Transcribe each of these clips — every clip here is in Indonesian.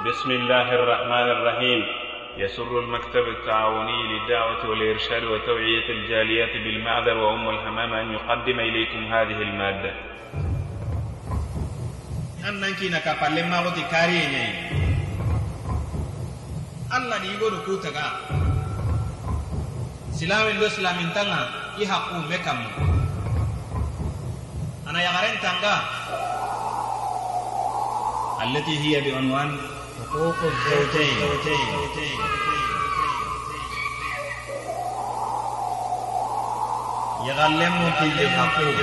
بسم الله الرحمن الرحيم. يسر المكتب التعاوني للدعوة والإرشاد وتوعية الجاليات بالمعذر وأم الحمام أن يقدم إليكم هذه المادة. kariye ñayi allah ni kutaga silamin do i ana التي هي بعنوان حقوق الزوجين. يغلم في الحقوق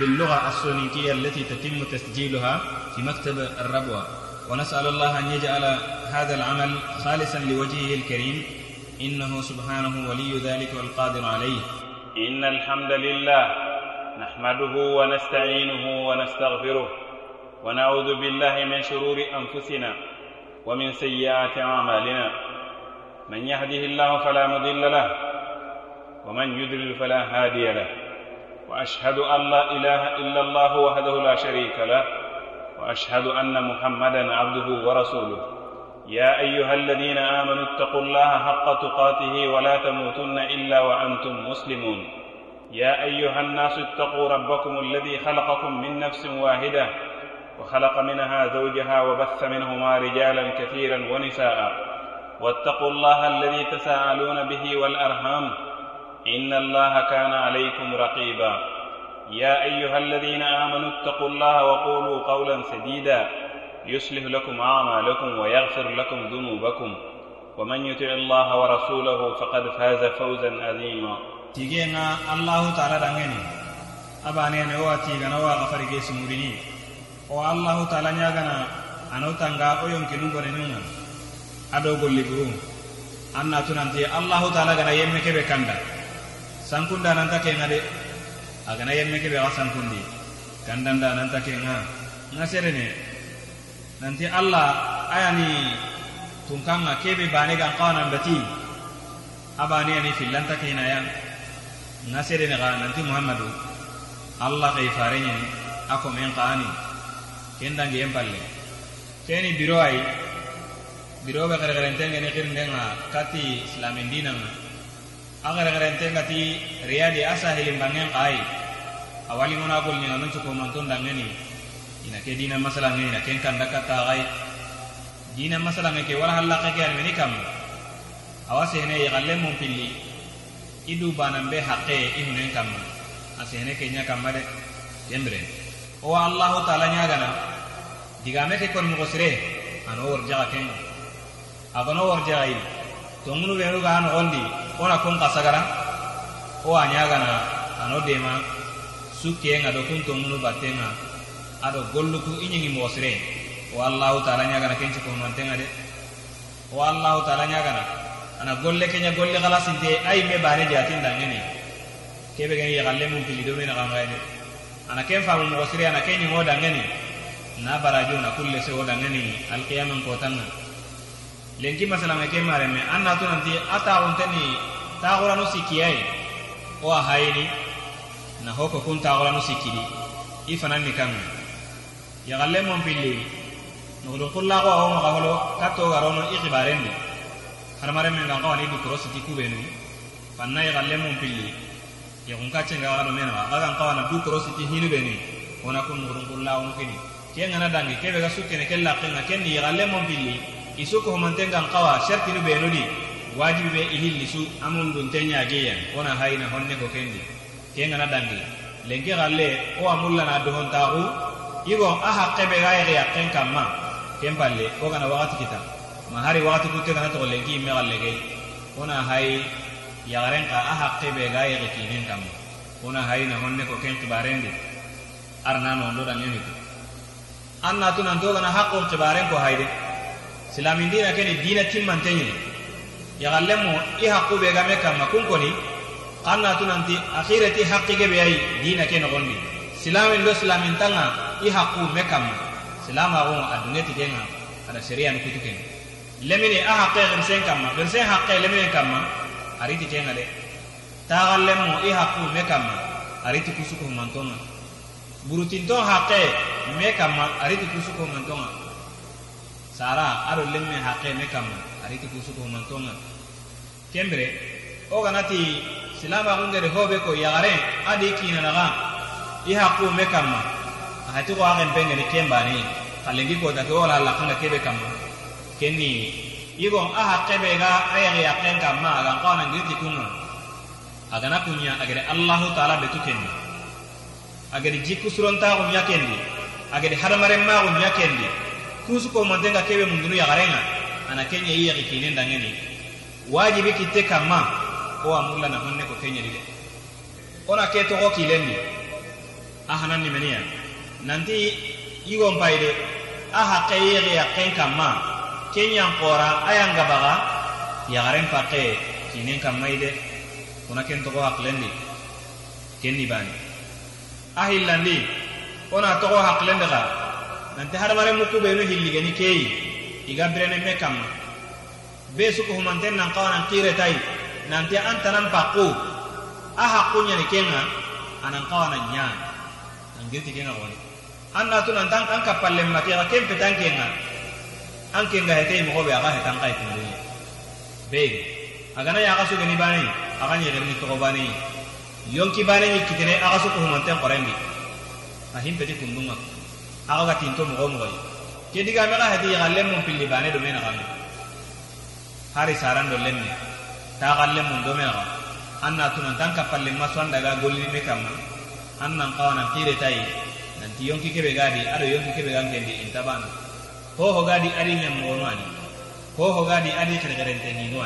باللغة السونيتية التي تتم تسجيلها في مكتب الربوة. ونسأل الله أن يجعل هذا العمل خالصا لوجهه الكريم. إنه سبحانه ولي ذلك والقادر عليه. إن الحمد لله نحمده ونستعينه ونستغفره. ونعوذ بالله من شرور أنفسنا ومن سيئات أعمالنا. من يهده الله فلا مضل له ومن يضلل فلا هادي له. وأشهد أن لا إله إلا الله وحده لا شريك له وأشهد أن محمدا عبده ورسوله. يا أيها الذين آمنوا اتقوا الله حق تقاته ولا تموتن إلا وأنتم مسلمون. يا أيها الناس اتقوا ربكم الذي خلقكم من نفس واحدة وخلق منها زوجها وبث منهما رجالا كثيرا ونساء. واتقوا الله الذي تساءلون به والأرحام. إن الله كان عليكم رقيبا. يا أيها الذين آمنوا اتقوا الله وقولوا قولا سديدا. يصلح لكم أعمالكم ويغفر لكم ذنوبكم. ومن يطع الله ورسوله فقد فاز فوزا عظيما. تيجينا الله تعالى abane ne wa tigana wa gafari ke sumurini o allah ta'ala nyagana ano tanga o yonkinu bone nunga ado golli buru anna tunanti allah ta'ala gana yemme kebe kanda. Sankunda nanta kenga de agana yemme kebe ga sankundi kandanda nanta kenga nga? Serene? Nanti allah ayani tunkanga kebe bane gan qawana bati ani fillanta kena ya nga serene ga nanti muhammadu? Allah kay farenya ako men qaani kendangi yempalle keni biro ay biro be kare kare tenge ne kirndenga kati islamin dinanga agara gara tenga ti riyadi asa hilim bangen kai awali ngona gol ni ngano cuko mantun dangeni ina ke dina masala ngeni na ken kan dakata gai dina masala ngeke wala halla ke kan meni kam. Awase ne ya galle mun pilli idu banan be haqqe ihunen kam. Ase ne ke nya kam made. Yembre o allah taala nya gana diga me ke kon mo sire ano wor jaga ken agono ini tongunu be ga no gondi ona kun kasagara o anyagana ano dema. Sukke nga do kun tongunu batenga ado golluku inyingi mosre o allah taala nyagana kenci ko mantenga de. O allah taala nyagana ana golle kenya golle kala sinte me bane jatin dangeni kebe gani galle mun pili do ana ken faamu mogo sire ana ken ñiŋo dangeni na barajo na kulle sewo wo alkiyaman kotan nkotanŋa lenki masalama ke mare me an natu nanti a taxunteni taxuranu sikkiyaye wo a hayini na ho ko kun taxuranu sikkidi i fanan ni kan yaxalle mon pilli xullaxo a wo maxa holo ka togarono i xibaren de hadamaren men gan xawani siti kubenu. Fanna yaxalle mon yekun kaccen ga waɗo mena ma kagan kawana du korositi hinu ɓe ni wona kun ngurungurlawun kini ke ngana dangi keɓe ga sukkene ke laqinga ken ni yexalle mon pilli i sukko homanten gan kawa shartinu ɓenu di wajibi ɓe i hilli su amun dunte ñageyen wona hayina honne ko kendi. Ke ngana dangi lenke xalle wo a mullana dohontaxu igo a haqqeɓe ga yexe yaqen kamma ken palle wo gana waxati kita ma hari waxati kutte gana toxo lenki imme xalle ke wona hay yagaren ka a haqqe be ga yege kinen kamma kuna hayina honne ko ken kibarende arna nondo da dan yemi anna tunan to kana haqqo kibaren ko hayde silamin dina keni dina timmanteñe yaxallemo i haqqu be game kamma kun koni. An natu nanti akhirati haqqige be ayi dina ke nogondi silamin do silamin tanga i haqqu me kamma silamaxunga a dungeti kenga ada seriyan kutu kenga lemini a haqqe xirsen kamma xirsen haqqe lemini kamma ariti kenga de taxallemo i haqqu me ariti kusukuhumantonga burutinton haqqe me kamma ariti kusuko mantonga. Sara ado lemme haqe me kamma ariti kusuko mantonga. Kembere o ganati silama kungere hobe ko yagare adi kina naga. I haqqu me kamma ahati ko agen pengeni kembani kalengi ko take wala la kanga kebe kamma kenni yigon a haqqe be ga a yagi yaqqen kamma agan qawanangirti kunga agana kunya agede allahu taala betu kendi. Agede jikkusurontaxunya kendi. Agede hadamarenmaxunya kendi. Kusu komantenga kebe mundunu yagarenga ana kenya i yagi kinen dangeni wajibi kitte kamma wo amulla na honne ko kenyedi de ona ke togo kilendi. A hananni meniya nanti yigon payide a haqqe i yagi yaqqen kenyan qora ayan gabaga yagaren pakke kinen kamma ide ona ken togo haklendi kenni bani. A hillandi ona togo haklendi ga nanti hadamare mukku benu hilligeni keyi iga birene me kamma be suku humanten nan kawanan kiretai nanti an tanan pakku a hakkunyani kenga anan kawanan nya an girti kenga woni an natu nan tan an kapallen mati ga ken petan kenga an kenga hetei mo be aga kai kundu be ya ga su gani bani aga ni gani to bani. Yonki bani ni kitene aga su ko humanten qorendi a him peti kundunga aga ga tinto mo mo ke diga me ga hedi ga lemmon pilli bani do mena ga hari saran do lemme ta ga lemmon do mena ga an natu nan tan kapalle maso an daga golli me an nan kawana kire tai nanti yonki kebe gadi ado yonki kebe gangendi intabana ho ho gadi adi nyam mono ani. Ho ho gadi adi kare kare ni no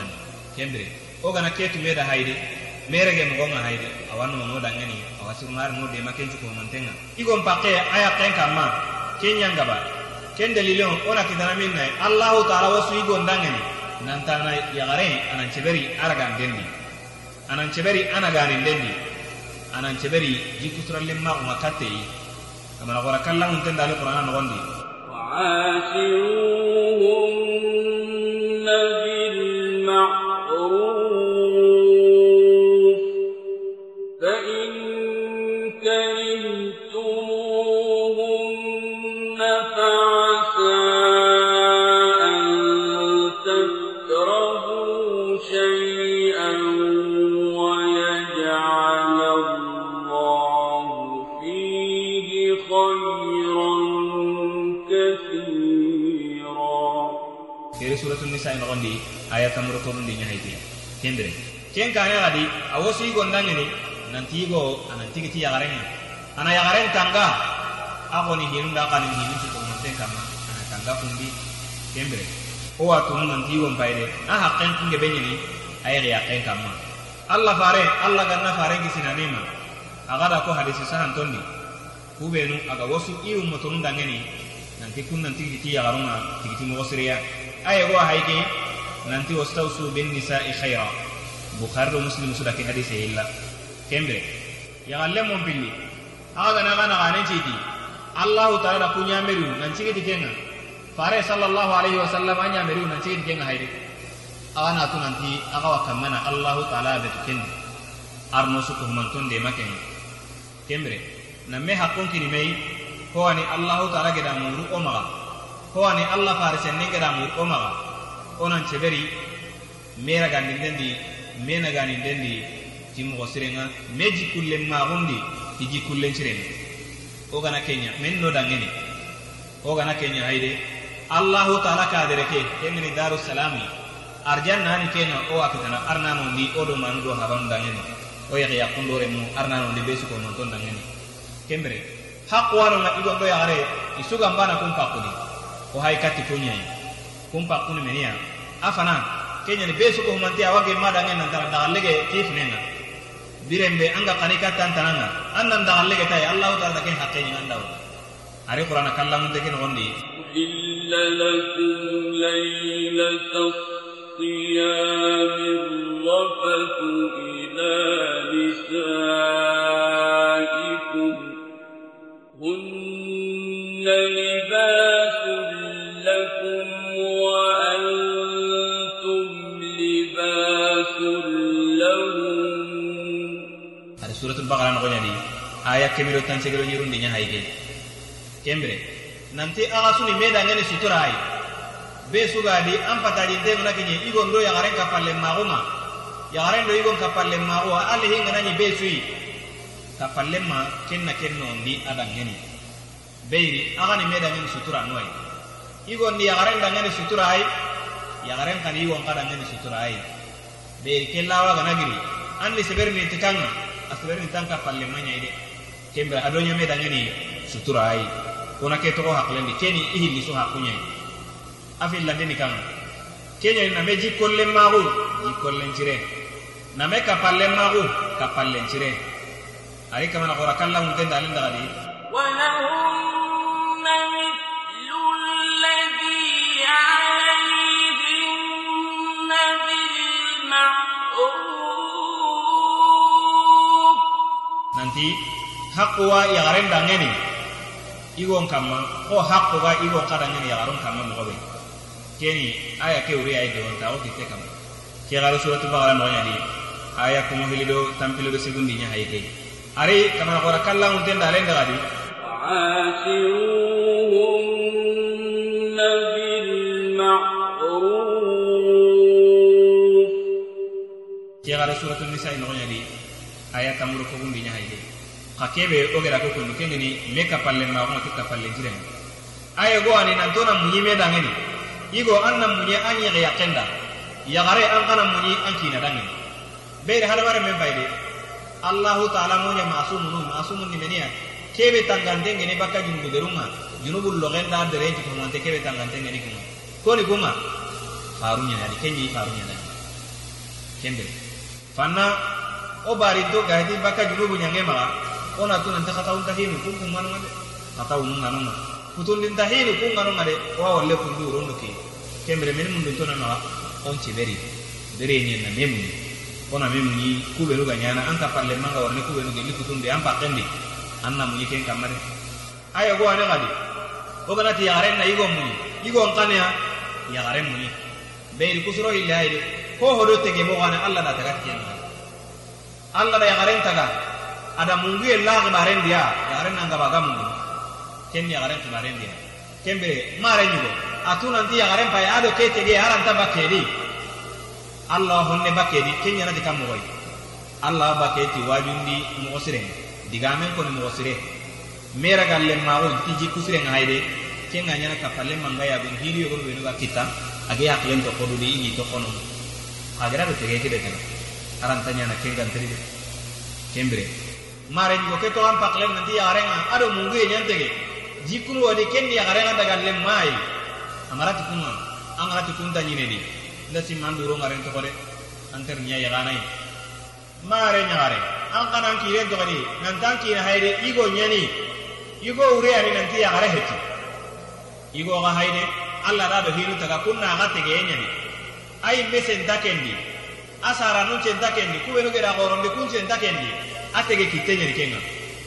kembre o gana ketu meda haide mere ge mo haide awan mo no dangani awasir mar no de maken ko mantenga. Igon pakke aya ken kamma kenya ngaba. Ken dalilon ona kidana minna allah taala wasu igon dangani nantana yagare a nan ceberi aragan dendi a nan ceberi anaganin dendi a nan ceberi jikuturallen ma uma katte kamana gora kallan unten dali qur'ana no وعاشروهم kembere ken kane gadi awosu igo ndangeni nanti igo anan tigiti yagarenga ana yagaren tanga agoni hinu da kanin hinu su ko monten kama ana tanga kundi kembere o watu nanti igo mbaide a haqqen kinge benyini ayere yaqqen kama. Allah fare allah ganna fare kisina nema agada ko hadisi sahan tondi. Kubenu aga wosu iu motonu dangeni nanti kun nanti tigiti yagarunga tigiti mo siriya aye go hayke nanti wastausu bin nisa'i khaira. Bukhari muslim sudah ke hadis illa. Kembe. Ya galle mon pilli aga na kana gane citi. Allah taala kunya meru nan cigi dikenga fare sallallahu alaihi wasallam anya meru nan cigi dikenga hayde aga na tu nanti aga wa kamana allah taala be tukendi arno su ko mantun de maken kembre na me hakkon kini mei ko ani allah taala geda muru o maga. Ko ani allah fare senne geda muru o maga onan ceberi mera gandindendi mena ganindendi ti mogo sirenga me jikullen maxundi ti jikullen cirenga o gana kenya men no dangeni. O gana kenya hayde allahu taala kadere ke kengeni darusalami arjannani kenga o akitana arnanondi o do manu do habanu dangeni. O yexe yakkundore mu arnanondi be suko nonton dangeni. Kembere haqwanonga igondo yaxare i sugambana kun pakkudi o hay katti kumpa kuni meniya afana kenyani besu ko humanti awage madange nan tara dagalege kifnena birembe anga kanika tantananga. Annan dagalege tay allah taala ke hakke ni andaw ari qur'ana kallam de ken gondi. Illa lakum laylatul qiyamir rafatu ila nisaa bagara nogoñadi aya kemiro tansegero ñirundi ñahayi ke kembire nanti aga suni meda ngene sutura hay be sugadi an patajintemena kiñi igon do yagaren kapalle maxuma yagaren do igon kapalle maxuwa alle hinganañi be suyi kapalle ma kenna ken nondi adan ngeni beyri agani meda ngene sutura noy igon ni yagaren da ngene sutura hay yagaren kani igon kada ngene sutura hay beyri kellawa ganagiri an ni seberni tikanga asuberi tanka palle manya ide. Kembe adonyo me dangani sutura ai kona ke to haklendi keni ihi liso hakunya afi landeni kam kenya na me jikolle maru. Jikolle njire. Na me kapalle maru. Kapalle njire. Ari kama na gora kallahu ndenda alinda gadi. Wa lahunna Oh. nanti hakkuwa yaxaren dangeni igon kamma ko hakkuga igon ka dangeni yaxaron kamma moxoɓe keni aya ke wuri ay dewonta o kitte kam ke xari suratu bagara noxoñadi aya kumo hilido tampilido segundi ña hay ke ari kamana xora kallahuntende alen daxadi وعاشروهن بالمعروف ke gara suratu nisa ino nya di aya tamuru ko gundi nya hayde ka kebe o gera ko kunu kengeni me ka palle ma ko ka palle jiren aya go ani nan tona munyi me dangeni igo anna munyi anyi ga yakenda ya gare an kana munyi an kina beere hada bare men bayde allah taala mo nya masumun masumun ni menia kebe tangante ngene bakka junubu derunga junubu logenda dere ti ko monte kebe tangante kuma ko ni kuma farunya ni kenyi farunya ni kembe. Fanna o bari do gadi baka junubu nyange maga ona tu nanta kata unta hinu kun kun manu ngade. Kata unun nganu ma putun dinta hinu kun nganu ngade. Wa walle kun du rondo ki kembe men mun to na on ci beri. Beri ni na memu ona memu ni kubenu ga nyana. An ka palle manga warne kubenu ge likutun de an pakendi anna mu yiken kamare. Aya go ane gadi o gana ti na igo mu igo nkane ya. Yaren mu ni beiri kusuro ille ayde ko hodo tege allah da tagat ken allah da yaren taga. Ada mungu e la gbaren dia yaren nanga baga mungu ken yaren gbaren dia. Kembe mare nyugo atuna ndi yaren pa ado ke tege yaran ta bakedi allah honne bakedi ken yana di kamoy allah baketi wajundi sire digamen ko mo sire mera galle mawo ti jikku sire ngayde ken nganya ka palle manga ya bin hiri yo be no kita. Age yaklen to kodu di ni to kono. Agara be tege ke de tan aran tanya na ken gan tiri kembre. Mare ko ke to am paklen nanti ya arenga ado mungu e nyantege jikuru wadi ken ya arenga daga le mai. Amara ti kunga angara ti kunta nyine di. Nda si manduro ngaren to kode. Anter nya ya ganai mare nyare an kanan kiren to kadi. Kina hayde igo nyani igo ure ani nanti ya gare heti. Igo ga hayde alla da do hiru taga kunna ga tege nyani ay mesen takendi asaranu centa kendi kubenu geda goronde kun centa kendi. Atege kittenyeri kenga.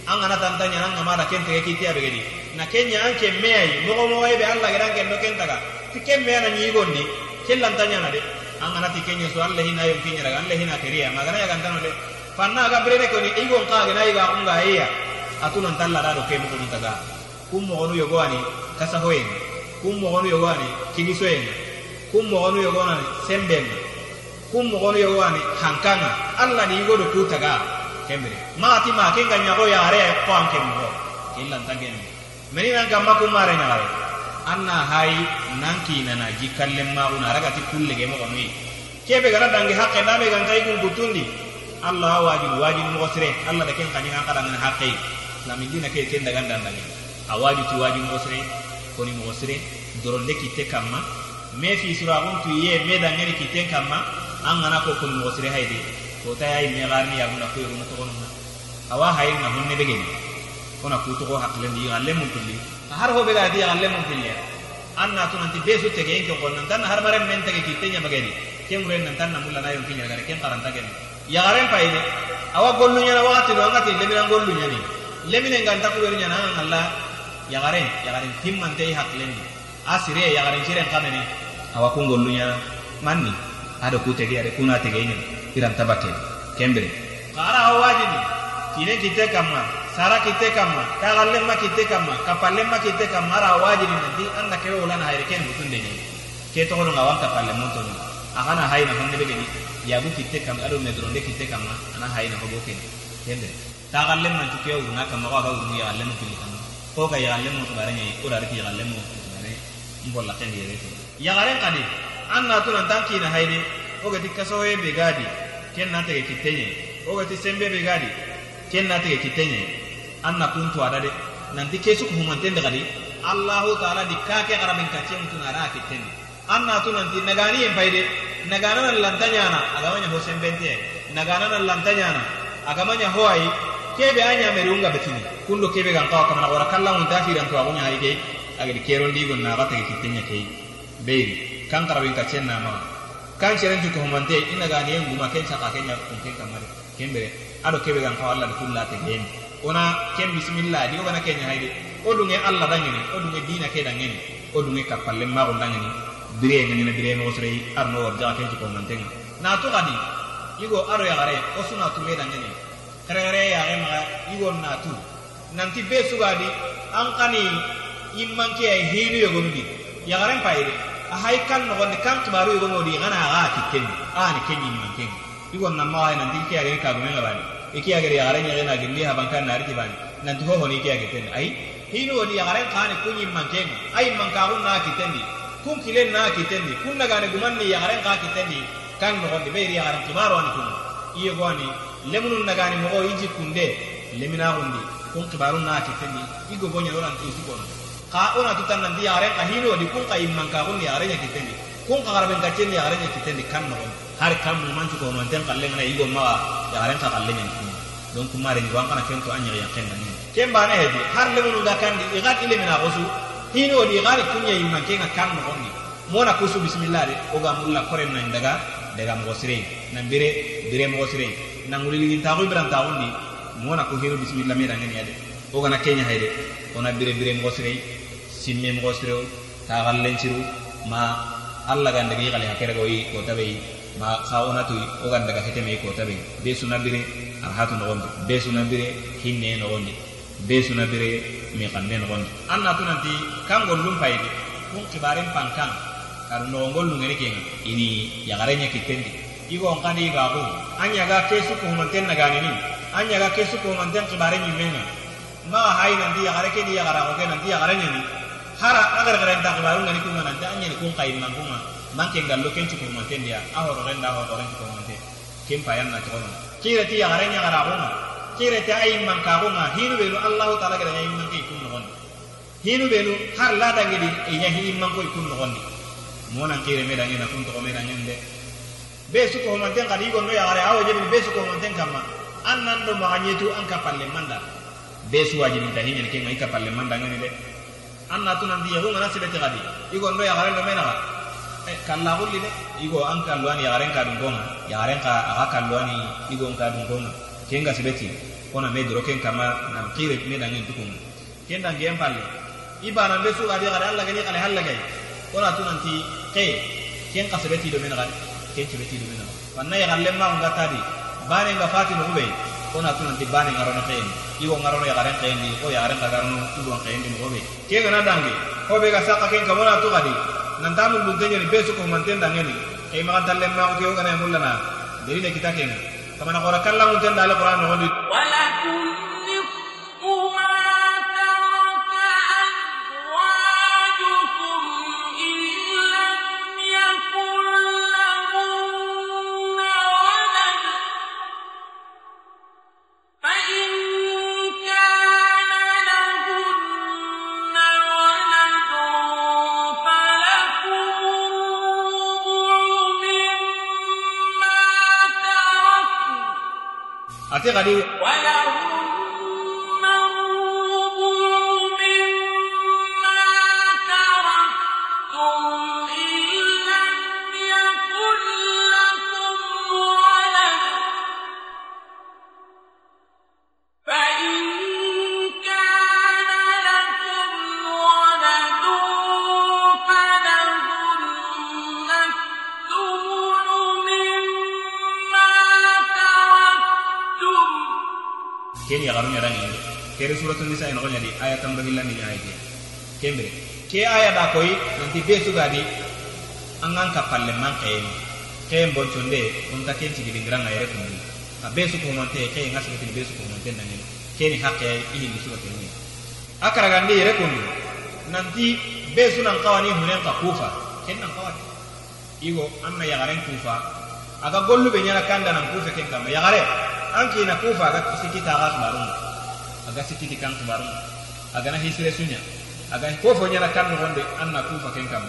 Angana tantanya nanga mara kentege kitiya begedi na kenya anke meyai mogo mogo ebe alla geda anke ndo kentaga tike meya na nyigondi kellantanya na de. Angana ti kenya so alla hina yom kenya raga alla hina keriya magana ya gantano de. Fanna ga brene ko ni igon ka gena iga unga heya atuna ntalla da do kemu kuntaga kummo onu yogwani kasa hoyen kummo onu yogwani kingisoyen kummo onu yogwani sembenga semben kum mo onu yogo ani hankanga alla ni godo ku taga kembre ma kenga nyago ya are ko an kembo killan tagen meni nan gamma kum mare anna hay nanki nana jikalle ma una raga kulle ge mo ko mi kebe gara dangi hakke dame gan tay gun gutundi allah wajib wajib mo sire allah da ken kanyanga kada ngana hakke. Lamin dina ke ken daga dandangi awaju ti wajib mo sire koni mo sire doronde kitte kamma. Me fi sura tu ye me an ngana ko koni mo sire hayde to ta yayi me garni ya guna ko yoro to kono awa hayi na honne be geni kona ku to ko hakle ndi galle mun tulli har ho be di mun tulli anna to nanti besu tege en ko nan tan har bare men tege kitte nya bageni ken ren nan tan na mulla na yon kinya gare ken karanta geni ya garen payde awa gollu nya na wakati do ngati leminan gollu nya ni. Lemine nganta ko wer nya na Allah ya garen ya garen te hakle ndi asire ya garen siren kamene. Awa kun gollu nya manni ada ku tege ada kuna tege ini. Iran tabake. Kembere kara hawaji ni. Kine kite kama sara kite kama kala lemma kite kama kapalemma kite kama ara hawaji ni nanti anda kewe ulana haire ken mutun deni ke to ngona wanka palle mutun akana haina honne bege ni. Yagu kite kama aro medronde kite kama ana haina hoboke kembere ta kallem man tuke uruna kama wa ga uru ya kallem kili kama. Ko ga ya kallem mutubare ni urare ki kallem mutubare mbolla ken yere yagaren kadi. an na turan tan kina hayde ogati kasoye be gadi ken na tege kittenye ogati sembe be gadi ken na tege kittenye an na kuntu ada de nanti kesu ko humanten de gadi allahu taala di kake garamen kace mutun ara kitten an na turan tin nagani en payde nagana na lantanya na agamanya ho sembente nagana na lantanya na agamanya ho ai kebe anya mere unga betini. Kundo kebe gan kawa kamana wara kallan mun tafiran to agunya haige agadi keron digon na gata kitenya kei. Beiri. Kan karaben kacce na ma kan seren ko humante ina ga ne nguma ken saka ken ya kun ken kamare kembere ado kebe gan ko Allah kulla te gen ona ken bismillah di ogana ken hayde odunge Allah dangeni odunge dina ke dangeni odunge kapalle ma ko dangeni dire na dire no srei arno war ja ken ko humante na to igo aro ya gare o suna tu me dangeni kare kare ya ma igo na tu. Nanti be su gadi an kani imman ke ay hinu yo gondi ya garen payde a haikan no nogondi kan kibaru igongodi igana aga gana ga kenyimman ken a ni ken ni man ken yugo na ma ina ndi igonna mawaye ka go mena bani ikeyagere yagare ñegena gilli habankan nariti bani nanti hohoni ikeyageten ayi hino woni man ken ai man ka mankagun na ki ten ni kun ki len na ki ten ni kun na ga ne guman ni ya nagane ga ki ten ni kan no woni be ri nogondi beyri yagaren kibaru ani kun iyegoni lemunun nagani mogo iji kunde. Leminagundi kun kibarun na ki ten ni igo go nya ro kitendi igogoñanoranti isugono gonya doran ti su gono ka ona tutan nan di yaren ka di kun ka imman ka kun yaren ya kitendi. Kun ka garben ka chen are ya kitendi kan no har kan mu man ko man ten kalle na igon ma yaren ka kalle ni. Kun don kuma re ni wan kana kento anya ya ken ni. Ken ba ne hedi har le mun da kan di igat ile mina gozu hino di gari kun ya imman ke kan no ni. Mona kusu bismillah de o ga mulla kore nan daga daga mo sire nan bire bire mo sire nan ngulili ta ko ibran ta Mo mona ko hino bismillah me dan ya ade. O ga na kenya hede ona bire bire mo sire simme mogo sireo ta xallen siru ma alla ganda gi xale hakere goyi ko tabe ma xawona tuy o ganda ga heteme ko tabe be suna bire arhatu nogondi. Be suna bire hinne nogondi. Be suna bire mi xanne nogondi. An natu nanti kan gollum fayidi kun xibaren pankan. Karu nogongol nungeni kenga ini yaxarenya kittendi igo nkani igaxu a ɲaga kesu kohononten naganini a ɲaga kesu kohononten xibaren ɲimmenga maxa hayi nanti yaxare keni yaxaraxoke nanti yaxare ɲani hara agar gara nda kibaru ngani kunga nanda anya ni kun kai man kunga kun manten dia. A horo renda ho horo ci kun manten ken payan na tono kire ti yagare nya gara kunga. Kire ti man kunga. Hinu belu allah taala gara nya man ke kun non hinu belu har la da ngidi e nya hi man ko kun non mona kire me da nya kun to me da no yagare awo je be su ko manten kamma annan do ma nyetu an ka palle manda be su wajibi ta ke ngai anna tu nanti yahu ngana sibete kadi igo ndo ya garen do mena e kalla gulli de. Igo an kalluani ya garen ka dum gonga ya garen ka aga kalluani igo ka dum gonga kenga sibeti kona me doro ken kama nam kire me dangi tukun ken dan palle ibana be su gadi gare alla gani kale halla gai kona tu nanti ke ken ka sibeti do mena gadi. Ken sibeti do mena wanna ya galle ma ngata di bane nga fati no ube kona tu nanti bane ngarono ken iwo ngarono ya garen ken ni o ya garen ka garono iwo ken ni mo ube ke ngana dangi? Ko be ga saka ken kamona tu gadi nan tamu dun tenyo ni besu ko manten dangeni. E ma talle ma ko ke ngana mullana deri ne kita ken kamana qora kallahu ten dal qur'an no ni ate kali wala kere suratul nisa ina gonya di aya tamro hillandi nya ayati kembre ke aya da koy nanti be suga di angan kapalle man kayem kayem bon chonde on ta ken tigi dingranga yere kundi a be su ko monte kay ngasu ko be su ko keni hakke ihi ni akara nanti be su nan kawani hunen ka kufa. Ken nan kawani igo amma yagaren kufa. Aga gollu be nyana kanda nan kufa ken kama yagare anki na kufa aga sikita barun aga sikiti kan tumaru aga na hisire sunya aga ko fo nyana kan wonde anna kufa ken kam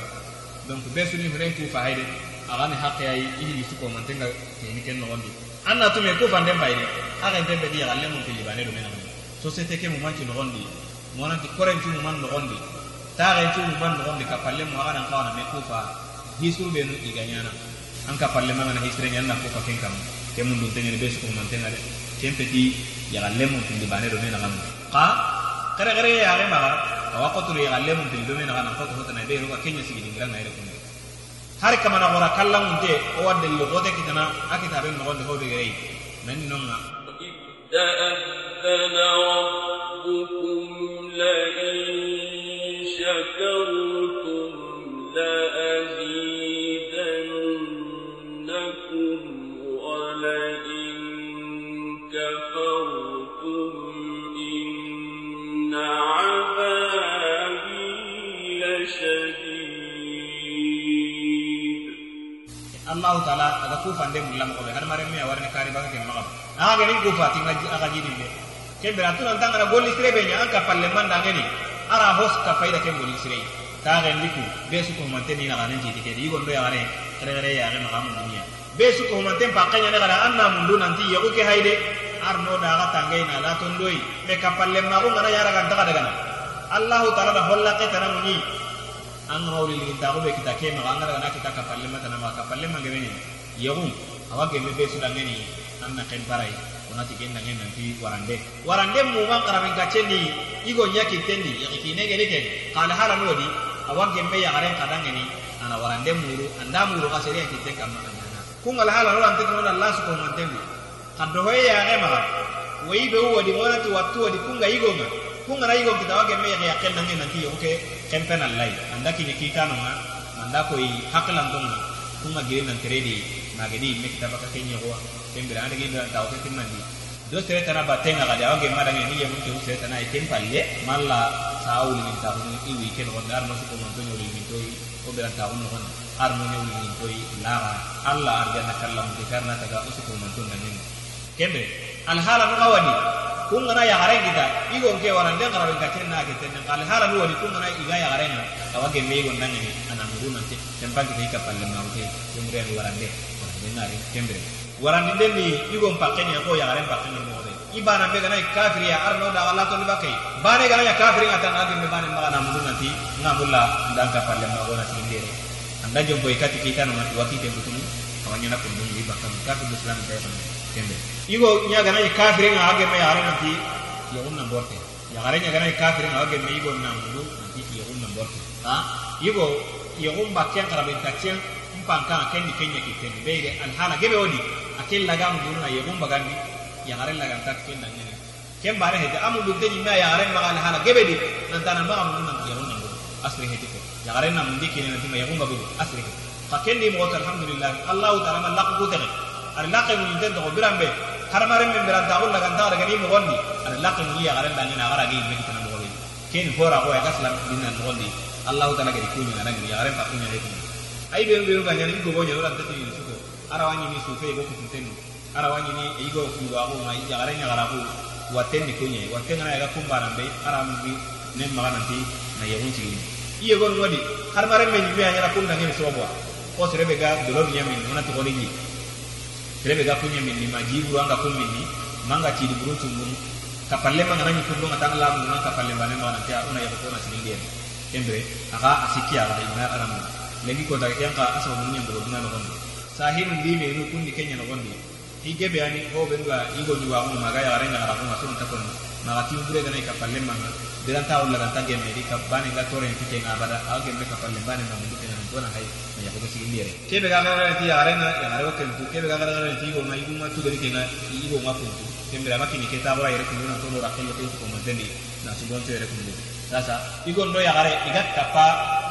donc be suni hunen kufa hayde aga ni hakke ay ihi li suko man tenga ni ken no wonde anna to me kufa ndem bayde aga ndem be diya galle mun fili bane do mena société ke mu manci no wonde monanti korenti mu man no wonde taare tu mu man no wonde ka palle mu aga nan kawana me kufa. Hisuru be no iganyana. An ka palle mangana hisre ko kufa ken kam ke mun dun tengene be suko man tenga de kempeti ya galle mun fili bane do mena kam ka kare kare ya ga maga awa qotulu ya galle mun fili do mena kana qotu hotana be ro ka kenya sigi dingira na ere kunde har kama na gora kallan unte o wadde lo gote kitana akita be no gonde hobe gere men nonga تأذن ربكم لئن شكرتم لأزيدنكم kufa nde mulla mo be har mare mi awarne kari baka ke magam aga ni kufa tinga aga jini be kembe atuna tanga na golli sire be nya anka palle manda ngeni ara hos ka faida ke golli sire ta ga ndiku be su ko mante ni na ganen jiti ke di gondo ya gane kare kare ya ga magam dunia be su ko mante pa kanya ne gara anna mundu nanti ya ke haide arno da ga tangai na la tondoi be ka palle ma ko ngana yara kan ta daga na allah taala da holla ke tanam ni an hawli ligin ta be kita ke ma ngara na kita ka palle na ma ka palle ma yegun awa gembe be suda ngeni anna ken parai onati genda nangen nanti warande warande mu man karamin gacendi igo nyaki tendi yakiti gele ken kala hala no di awa gembe ya garen kadangeni ana warande muru anda muru kasere yakiti kamma ku ngala hala no ante kono Allah subhanahu wa ta'ala kaddo hoye ya gema wei be wodi monati wattu di kunga igo ma kunga na igo kitawa gembe ya ken nangen nanti yoke kempen lai anda kinyaki kanonga anda koi haklan donga kunga gire nan teredi magedi me kita baka kenya ko kembira anda gi da taw ke timandi do sere tana batenga kada wage madange ni yemu ke sere tana item palle malla sauli min taw ni iwi ken on dar no ko mon tonyo min toy o be ta on no ar mo nyawli min toy lara Allah arjana kallam di karna taga usuko mon ton nan kembe al hala no kawani kun gana ya garen kita igo ke waran den garaben ka na ke ten kal hala no wadi kun gana iga ya garen na awage me igo nan ni. Muru nan te tempan ke ka palle ma ute. Yumre ni waran de. Waran den na waran den ni igo pakken ya ko ya garen pakken mo de ibana be gana kafir ya arno da wala to libakai bane gana ya kafir ngata na me bane ma na muru nan ti ngabulla dan ka palle ma gona sindere anda jombo ikati kita no mati wakite butumi awanya na kundum ibakam kafir islam ta kembe igo nya gana ikafire nga age me arana ti yawunna borte ya garenya gana ikafire nga age me igo na mundu ti yawunna borte ha? Igo yawun ba kyan karabe ta kyan mpan kan ken ni kenya ki ten beire al hala gebe odi. Akel laga mundu na yawun ba gandi. Ya garen laga ta kyan na nyene ken bare hede amu du tenyi me ya garen ma al hala gebe di. Nan tanan ba mundu na yawunna borte asri hede ko. Ya garen na mundi kinen na ti ma yawun ba bi asri ka ken ni mo alhamdulillah. Allah ta'ala laqu tege ar laqe mu den to birambe har mare min biran ta ulla kan ta daga ni mo gondi ar laqe mu ya garan dan na gara gi me kitana mo gondi ken fora ko ya gaslam dinna mo gondi allah taala gari kuni na ngi ya garan pa kuni rek ai be be ga nyani go go nyoro ta ti su ko ara wani ni su fe go ku ten ara wani ni e go ku go ago mai ya garan ya gara ku waten ni kunye. Waten na ya kumbaran be ara mu bi ne ma nanti na ya hunci iye gon wadi har mare men bi ya kun dan ni so bo ko sere be ga dolor nyamin na to ko ni kirebe ga kunye mini majibu anga kun ni manga chidi burutu burun tungun kapalle manga nani kun nga tan lamu nga kapalle bane mana ta una ya ko na sini dia embre aka asikia ga ina aramu. Lengi ko daga yanka aso mun nyam bro dina no sahim ndi me no kun ni kenya no gondi hige be ani o benga igo ni wa mu maga ya na ko ma sun ta kon ma ti bure ga nai manga diranta wala ranta ge me dika bani ga tore en tike na bada a ge me ka palle bani na mundu na tona hay ya ko sigi biere ke be ga ga ti are na ya re ko ku ke be ga ga ti go ma ibu ma tu? Ge ke na ibu ma ku ke me ma ki ni ke ta ba ere ko ra ke ko ko ma deni na su don tere ko ni sasa igon do ya gare igat kapa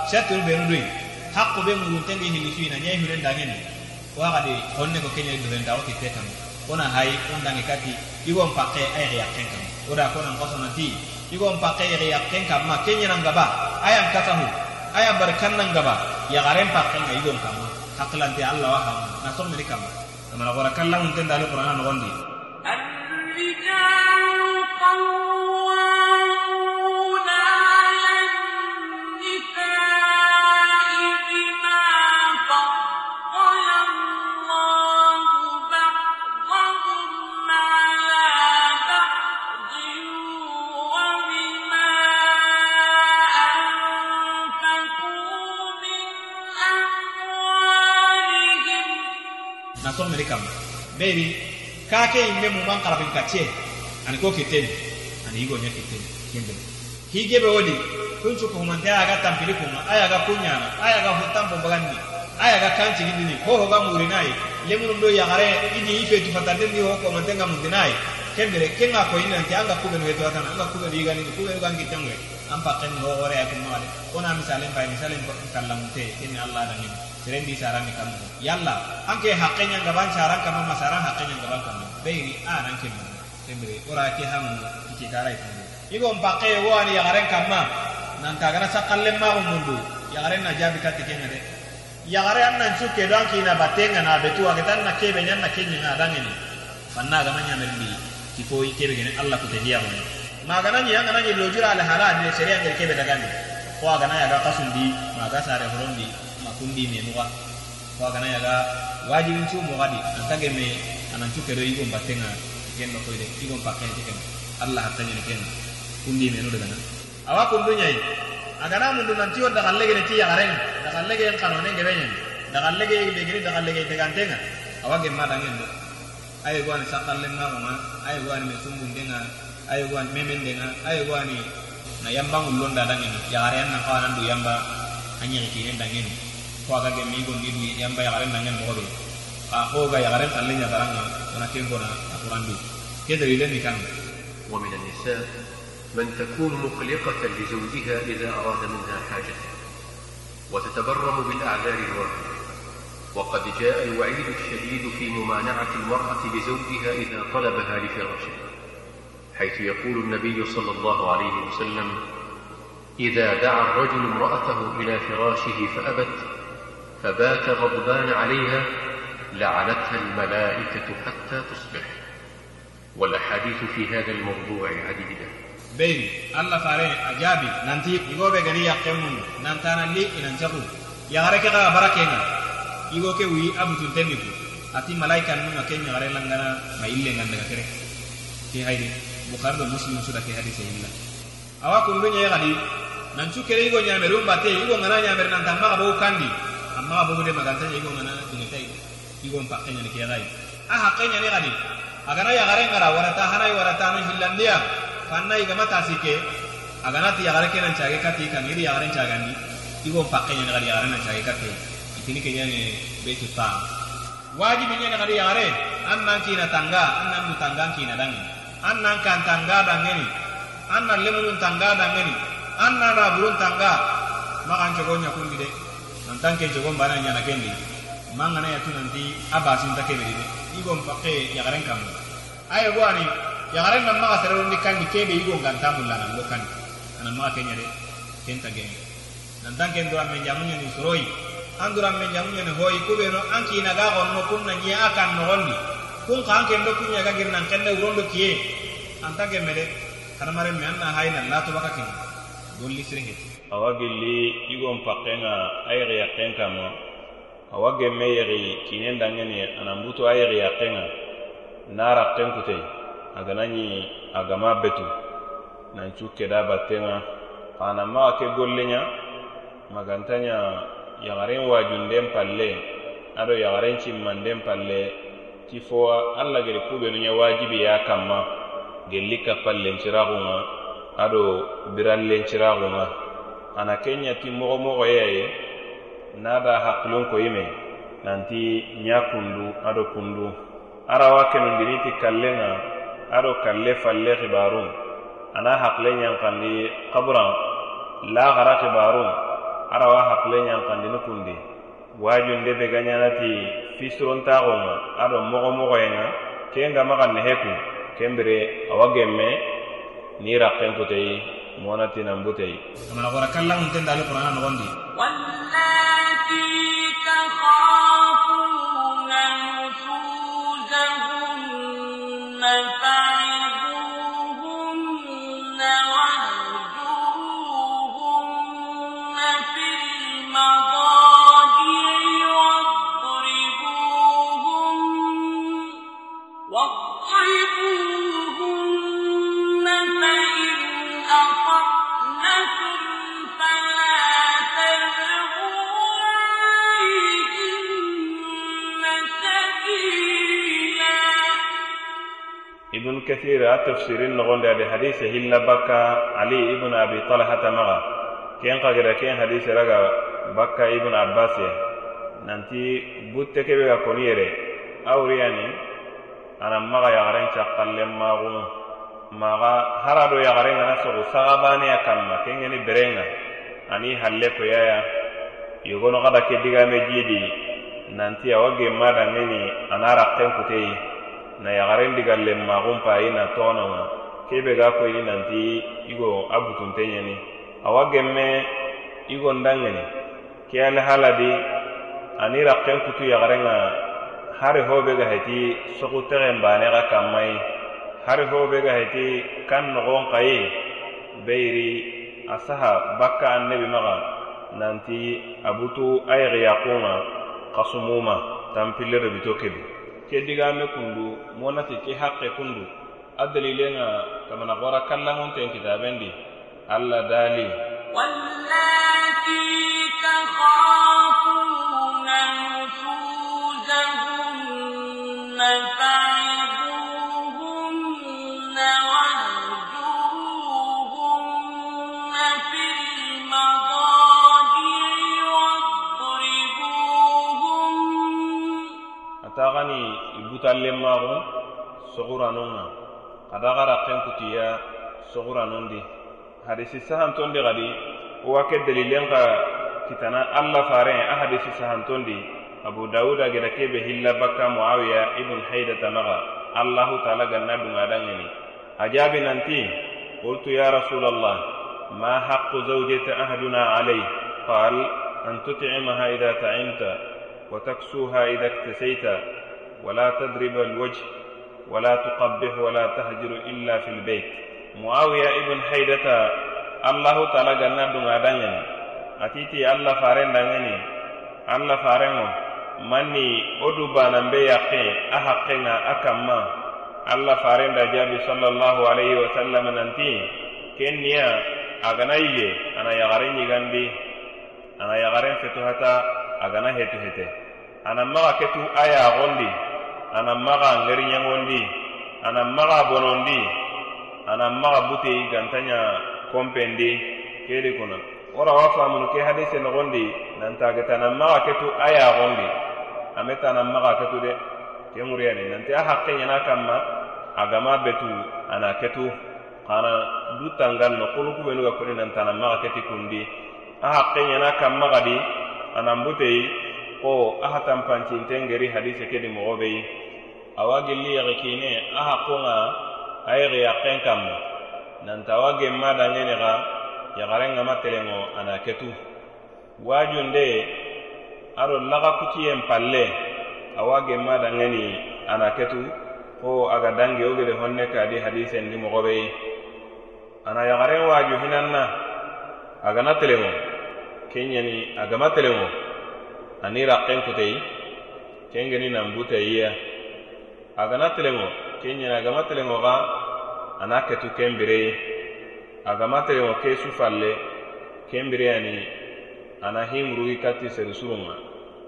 shatul be no doyi hakko be mu tenge ni su na nyai hure ndangeni wa ga de honne ko kenya do renda o ti tetan ona hay on dangi kati igon pakke ay ya kenka oda ko na ko na ti mpake ya kenka ma kenya nan gaba ayam katahu ayam barkan nan gaba ya garen pakke nga igo kama haklanti allah wa hama na so meri kama amana gora kallan unten dalu qur'an no gondi الرجال قوامون na so meri kama beri kake imme mu man karabin kace ani ko kiten ani igo nya kiten kende hige be wodi kun su ko man ta aga tampili kuma. Aya ga kunyana. Aya ga hutam aya ga kanci gidini ho ho ga murinai lemunum do ya gare. Idi ife tu fatande ni ho ko man tenga mundinai kembere kenga ko ina ti anga kuben weto tan anga kuben diga ni kuben ga ngi tangwe. Ampa ken ho ore ya kuma ona misalen bay misalen ko kallam te inni allah da ni serendi sarani kammo yalla anke haqqenya gaban saran kamma masaran haqqenya gaban kammo beyni a nan ah, kemmo sembre ora ke hamu ike garai kammo igo mpaqe wani yagaren kamma. Nanta gara sakalle ma mundu. Yagaren na jabi katte kenga de yagare an nan suke don ki na batenga na betu aga tan na kebe nyanna kenya na dangeni fanna ga manya melbi ki ko ikebe gene alla ku tehiya mo magana ni yanga nani lojura al halal ne seriya ngel kebe dagani ko aga na ya ga kasundi maga sare horondi makundi me nuwa. Ko aga na ya ga wajibin cu mo gadi. An tage me anan cuke do igon batenga genno ko ide igon pakke tiken Allah hatta ni ken kundi me no daga na awa kundu nyai. Aga na mundu nan tiwo daga lege ne ti ya garen daga lege en kanone ngebe nyen daga lege be giri daga lege te gantenga awa gemma dangen do ay gwani ma ma ay gwani me sumbun denga ay gwani memen denga ay gwani na yamba ngullon da ya garen na kawana du yamba. Anya ki ne dangen ومن النساء من تكون مقلقة لزوجها إذا أراد منها حاجة وتتبرم بالأعذار الواردة وقد جاء الوعيد الشديد في ممانعة المرأة لزوجها إذا طلبها لفراشه حيث يقول النبي صلى الله عليه وسلم إذا دعا الرجل امرأته إلى فراشه فأبت فبات غضبان عليها لعنتها الملائكة حتى تصبح. والأحاديث في هذا الموضوع عديدة. بين الله فارين أجابي. ننتي يقول بغني يقيمون ننتانا لي ننتقو يغرك غا بركينا. يقول وي أبو تنتمكو أتي ملائكة نونا كين يغري لنغنا ما إلي نغنا كره في هيدي بخاري ومسلم سورة في هذه سيدنا. أواكم بني يغدي ننتو كريغو نعمرون باتي. يقول غنا ننتان ننتمغ بو كاندي. Maxa bogu kandi amma xa bogu de magantaña igo ngana dungetay igo mpaqeñani ke xay a xaqeñani xadi agana yagare ngara warata hanay warata no hillandiya fanna igama tasike aganati yagare kenan cage kati kan iri yagare cagandi igo pakke nyane gadi yagare nan cage kati itini ne betu ta wajibi nyane gadi annan kina tanga annan du tanga kina dangi. Annan kan tanga dangeni annan lemunun tanga dangeni annan da burun tanga makan cogo nya kundi de nantan ke cogo bana nyana kendi. Mangana ya tu nanti abasin take de igo pakke yagare kam ayo gwani yagaren nan maga sere wondi kandi kebe yigo nganta mulla nan lo kandi anan kenya de kenta genge nan tan ken dura men jamunya ni soroi an dura men jamunya ni hoyi kube no an ki na ga gonno kun na nyi akan no gondi. Kun ka an ken do kunya ga girnan ken de urondo kiye an ta gemme de karamare men na hayna la to baka ken golli sire he awa gilli igon pakkenga a yeri yakken kanma awa gemme yeri kinen dangeni ananbuto a yeri yakkenga. Narakken kutei aganañi agama betu. Nancu keda battenga. Xananmaxa ke golleña magantaña yagaren wajunden palle ado yagaren cimmanden palle. Ti fo alla gedi kubenuña wajibiya kanma gelli kappanlenciraxunga ado biranlenciraxunga ana kenya ti mogo mogo ya ye na ba hakilon ko yime nanti nya kundu ado kundu. Arawa kenundini ti kallen ŋa ado kalle falle xibarun ana hakile ɲankandi kaburan laxara xibarun arawa hakile ɲankandini kundi. Wajunde be gaɲanati fisirontaxo ŋa ado mogo mogoye ŋa ken ga maxa nehe kun ken bire awa gemme ni rakken kuteyi monati nan buteyi amana gora kallanŋunten dali qur'ana nogondi واللاتي تخافون نشوزهن kesira tafsirin nogondi adi hadise hilla bakka ali ibnu abi talhata maga. Ken kagira ken hadise raga bakka ibnu abbas ye nanti butte kebe ga koni yere awriyani anan maga yagaren cakkallen magunu maga harado yagaren gana sogu sagabaneya kanma ken geni berenga. Ani halle koyaya yogono kada ke digame jidi. Nanti awa gemma dangeni ana rakken kuteyi na yagaren digallen maxun pa i na toxononga kebe ga koyini nanti igo a butunte ɲeni awa genme igo ndangeni ke alihaladi ani rakken kutu yagarenga hari hobe ga heti sogu texen bane ga kanmayi hari hobe ga heti kan noxon xayi beyiri a saha bakka annebi maxa nanti abutu a yexiyakunga xasumuma tanpille bito kebi. Ke digame kundu monati ke haqqe kundu a dalilenga kamana gora kallangunten kitabendi allah dali واللاتي تخافون نشوزهن فعظوهن kutallenmaxu soxuranunga ada xara kenkutiya soxuranundi hadisi sahantondi xadi wa ke dalilen xa kitana alla faren a hadisi sahantondi abu dauda geda kebe hilla bakka muawiya ibn haidata maxa allahu taala ganna dungadangeni a jaabi nanti قلت يا رسول الله ما حق زوجة أهدنا عليه قال أن تطعمها إذا تعمت وتكسوها إذا اكتسيت ولا تضرب الوجه ولا تقبح ولا تهجر إلا في البيت معاوية ابن حيدة الله تعالى قالنا دون أدنين أتيتي الله فارن دنين الله فارنو manni wo du banan be yaqe a haqqen ŋa a kanma alla farenda jaabi sallallahu alayhi wasallam nanti ken niya a gana yiye ana yagaren ɲigandi ana yagaren fetuhata a gana hetu hete ana maga ketu a yagondi ana maga ngeriɲangondi ana maga bonondi. Ana maga buteyi gantanya kompendi. Kedi kuna wora wa famunu ke hadise nogondi. Nantage tana maga ketu ayagondi ame tana maga ketu de. Ke ŋuriyani nanti a hakke ɲana kanma agama betu ana ketu. Kana du tangan no kuluku benu ga kuni nantana maga keti kundi. A hakke ɲana kanma gadi. Anan buteyi ko a hatanpancintengeri hadise kedi mogo beyi awa gelli yaxi kine a haqqunga a yexi yaxen kanma nanta awa gemma dangene xa yaxarenga ma telenŋo a na ketu wajunde ado laxa kutiyen palle awa gemma dangeni a na ketu. Ko aga dange wo gede honne kadi hadisendi moxobe ye ana yaxaren waju hinan na agana telenŋo kenɲani agama telenŋo ani raxen kuteyi kengeni nanbuteyiya a gana telenŋo ke ɲene a gama telenŋo xa a na ketu kenbire a gama telenŋo ke su falle kenbire ani a na hinmurugi kati serisurunŋa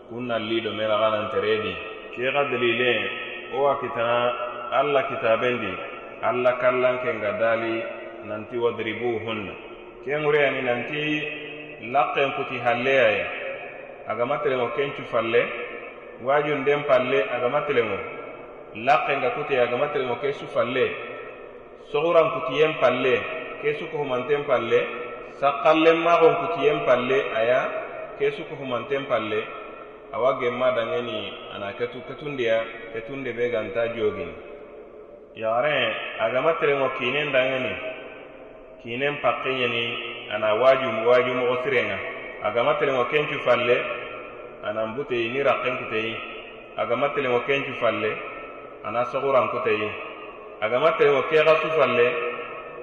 kun nalli do mena xa nanteredi ke xa delile wo a kitana alla kitabendi alla kallanken ga dali nanti wadribuhunna kenŋure ani nanti lakken kuti halleya ye a gama telenŋo kencu falle wajunden palle a gama telenŋo laqenga kute agamateremo ke su falle sohuran kutiyen palle ke su kohumanten palle sakkallen magon kutiyen palle aya ke su kohumanten palle awa gemma dangeni ana ketu ketundiya ketunde be ganta jogini yagaren agama terenŋo kinen dangeni kinen pakkenyeni ana waju wajumogo sirenŋa agama telenŋo kencu falle anan buteyi ni rakken kuteyi. Agama telenŋo kencu falle ana sogurankoteyi agamate wo ke xa sufalle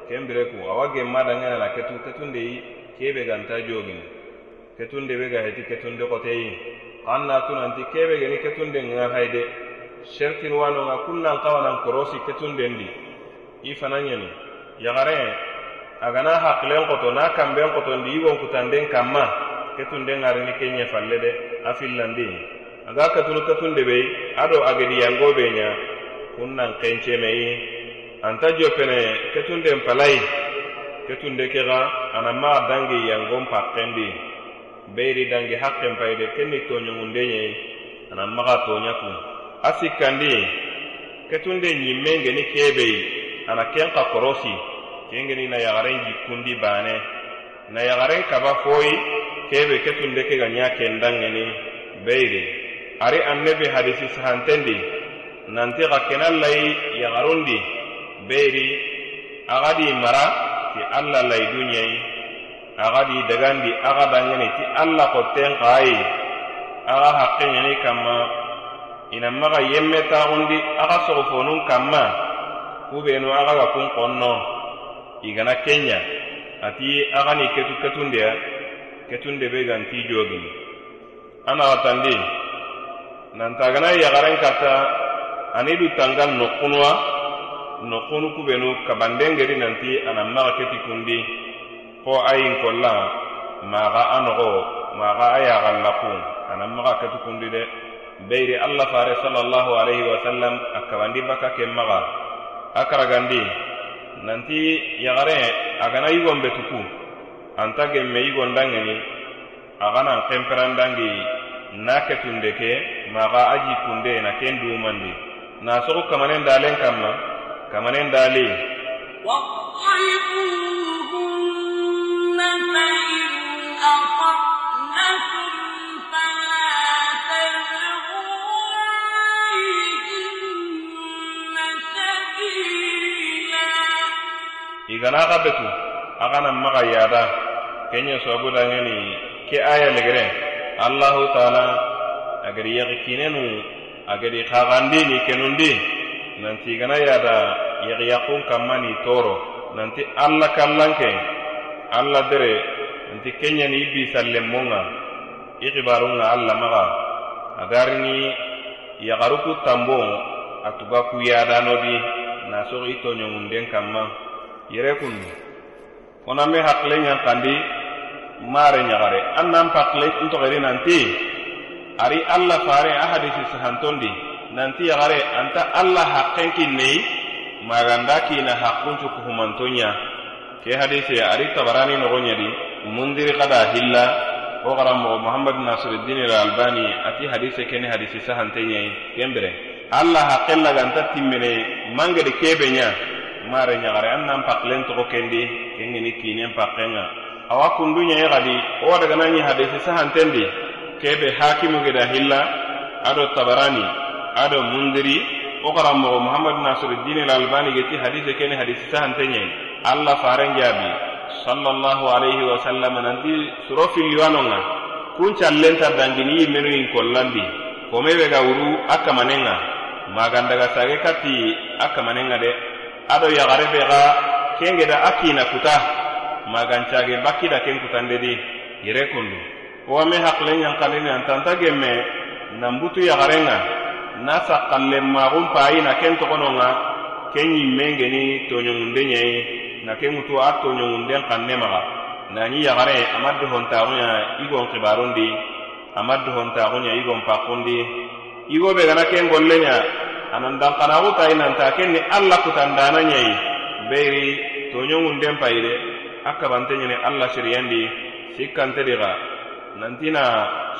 ken bire ku awa gemma dangenana ketu ketundeyi kebe ganta jogini ketunde be ga heti ketunde xoteyi xan na tunanti kebe geni ketunde nga hayde serkinuwanonga kunnan xawanan korosi ketundendi i fana ɲeni yaxaren agana hakilen xoto na kanben xotondi i wonkutanden kanma ketunden ŋarini ke ɲefalle de a fillandi. aga katunu katunde be ado agediyango be ɲa kun nan kencemeyi anta jo pene ketunden palayi ketunde ke ga ana ma dangi yangon pakkendi beyri dangi hakken payide kenni toɲongunde ɲeyi ana maga toɲa kun a sikkandi ketunde ɲimmen geni kebeyi ana ken ka korosi. Ken geni na yagaren jikkundi bane. Na yagaren kaba foyi kebe ketunde ke ga ɲa ken geni beiri. ari annabi hadisi sahantendi. Nanti xa kenan layi yaxarundi beyiri axadi mara ti alla layi dunɲeyi axadi dagandi axa dangeni ti alla xotten xaayi axa haqqinɲeni kanma inanmaxa yemme taxundi axa sogofonun kanma kubenu axa ga kun xonno igana kenya. Ati axani ketu ketundeya ketunde be ganti jogini anaxatandi nantagana yagaren kata ani du tanga nokkunuwa nokkunu kubenu kabandengedi nanti ana maga keti kundi ko ayin kolla maga a nogo maga a yaganlaku ana maga keti kundi de. Beyri allah fare sallallahu alaihi wasallam a kabandi baka ke maga. A karagandi nanti yagare agana yigon betuku anta gemme yigon dangeni aganan kemperandangi na ketunde ke maxa a jikkunde na ken dumandi. Na soxu kamanen dalen kamma kamanen dali igana xa betu a xanan maxa yada. Kenɲe sobudaŋeni ke aya legeren. allahu taala agadi yaxikinenu agadi xaxandini kenundi nanti gana yada yaxiyakun kanma ni toro nanti alla kallanke alla dere nanti kenyani i bisallenmonga i xibarunga alla agarini yaxaruku tambo a tuga ku yadanodi nasoxi i toɲongunden kanma yere mare ɲagare an nan pakile ntogeri nanti. Ari alla fare a hadisi sahantondi nanti yagare anta alla hakken kinneyi maganda kina hakkuncu kuhumantonya ke hadisi ari tabarani nogo ɲadi mundiri kada hilla. Wo garanmogo muhammad nasiruddin albani ati hadise keni hadisi sahante ɲayi kembere. Alla hakken laganta timmene mangedi kebe ɲa mare ɲagare an nan pakilen togo kendi. Kengeni kinen pakkenga awa kundu ɲayi gadi dagana ɲi hadisi sahantendi kebe hakimu geda hilla ado tabarani ado mundiri wo karanmogo muhammad nasiruddin albani geti hadise keni hadisi sahante ɲayi allah faren jaabi sallallahu alaihi wasallam nanti suro filliwanonga kun callenta dangini yimmenu yin kollandi. Kome be ga wuru a kamanenga magandaga sage kati a kamanenga de. Ado yagare be ga kengeda a kina kuta magancage bakkida ken kutandedi yere kundu. Wome hakile ɲankandini antanta gemme nanbutu yagarenga na sakkallen maxun payina ken togononga ken ɲimmengeni toɲongunde ɲeyi na ken ŋutu a toɲongunden kanne maga. Nani yagare ama dohontaxuɲa igon xibarundi ama dohontaxuɲa igon pakkundi igo be gana ken golle ɲa anan dankanagu tayi nanta ken ni alla kutandana ɲeyi beyiri toɲongunden payi de a kabante ɲini alla siriyandi sikkantedi xa nantina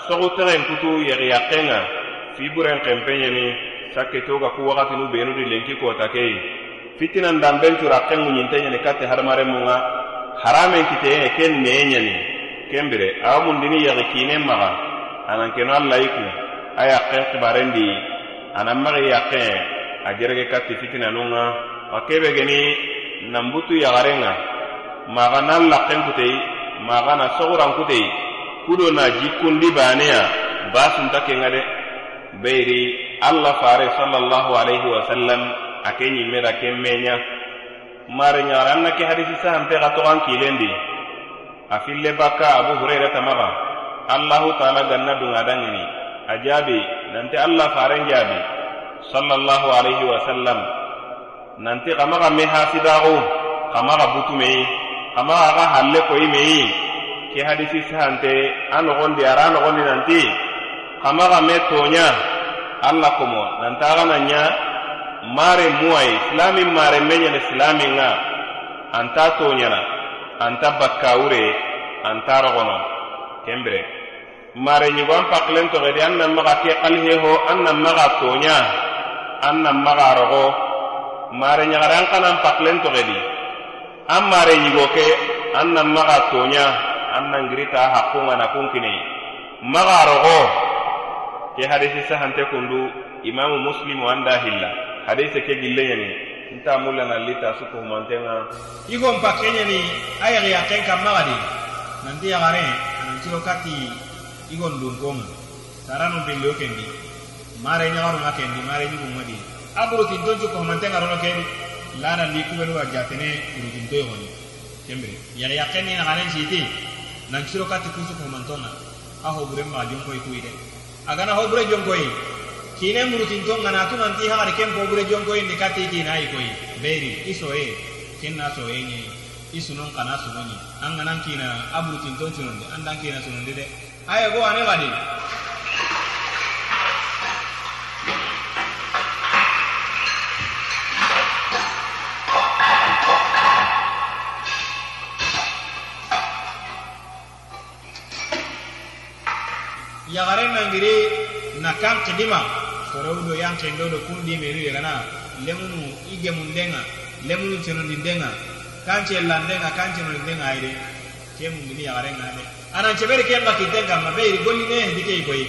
soxutexen kutu yexiyaxen ŋa fiburen xenpe ɲeni sakkito ga ku waxatinu benu di lenki kota keyi fitinan danben cura xen ŋuɲinte ɲeni katte hadamarenmun ŋa haramen kiteyeŋe ken nee ɲeni kenbire awa mundini yexi kinen maxa anan keno alla yi ku a yaxen xibarendi anan maxi yaxen a jerege katti fitinanun ŋa kebe geni nanbutu yaxaren ŋa maxa na laxen kutei maxa na soxuran kutei kudo na jikkundi baneya basunta kenga de. Beyri allah fare sallallahu alaihi wasallam a ke ɲimme da kenmeɲa mare ɲagara an na ke hadisi sahanpe xa toxan kilendi. A fille bakka abu hurayra tamaxa allahu taala ganna dunga dangini a jaabi nanti allah faren jaabi sallallahu alaihi wasallam nanti xamaxa me hasidaxu xamaxa butumeyi. ama aga halle koyi meyi ke hadisi sante a nogondi ara nogondi nanti. Kama ga me toɲa alla komo nanta aga na ɲa mare muwayi silamin mare me ɲene silamin ga anta toɲana anta bakkawure anta rogono. Kembire mare ɲigo an pakilen toxedi an nan maga ke kalheho an nan maga toɲa an nan maga rogo. Mare ɲagare an kana pakilen toxedi an mare ɲigo ke an nan maga toɲa an nan giri ta hakkunga na kun kinei maga rogo ke hadisi sahante kundu imamu muslimu an da hilla. Hadise ke gille ɲani nta mulanalli ta su kohumantenga igon pakke ɲani a yaxiyaten kan magadi nanti yaxare anantiro kati igon dunkonga saranu billo kendi. Mare ɲagarunga kendi mare ɲigunga di a burutintoncu kohumantenga rono kendi. Rono kedi lanandi kubenuga jatene burutinto yogoni kembire yagi yakken ni naganen siti nanciro kati ku suko humantonga a hoburen maga jonkoy kuyi de agana hobure jonkoyi kine murutinto ngana tu nanti hagari ken pobure jonkoyi ni kati kina ay koyi beri isoye kenna soye ni isunon kana sunoni an ganan kina aburutinto sunondi andan kina sunondi de aya go ane gadi yagaren nangiri na kan kidima sorowdo yan kendo do kundi meri gana lemunu ige mundenga lemunu cenondi denga kan cellandenga kan cenondi denga ayde ke mun gini yagaren ngade anan cebere ken ba kitenga ma beiri golli ne dike koy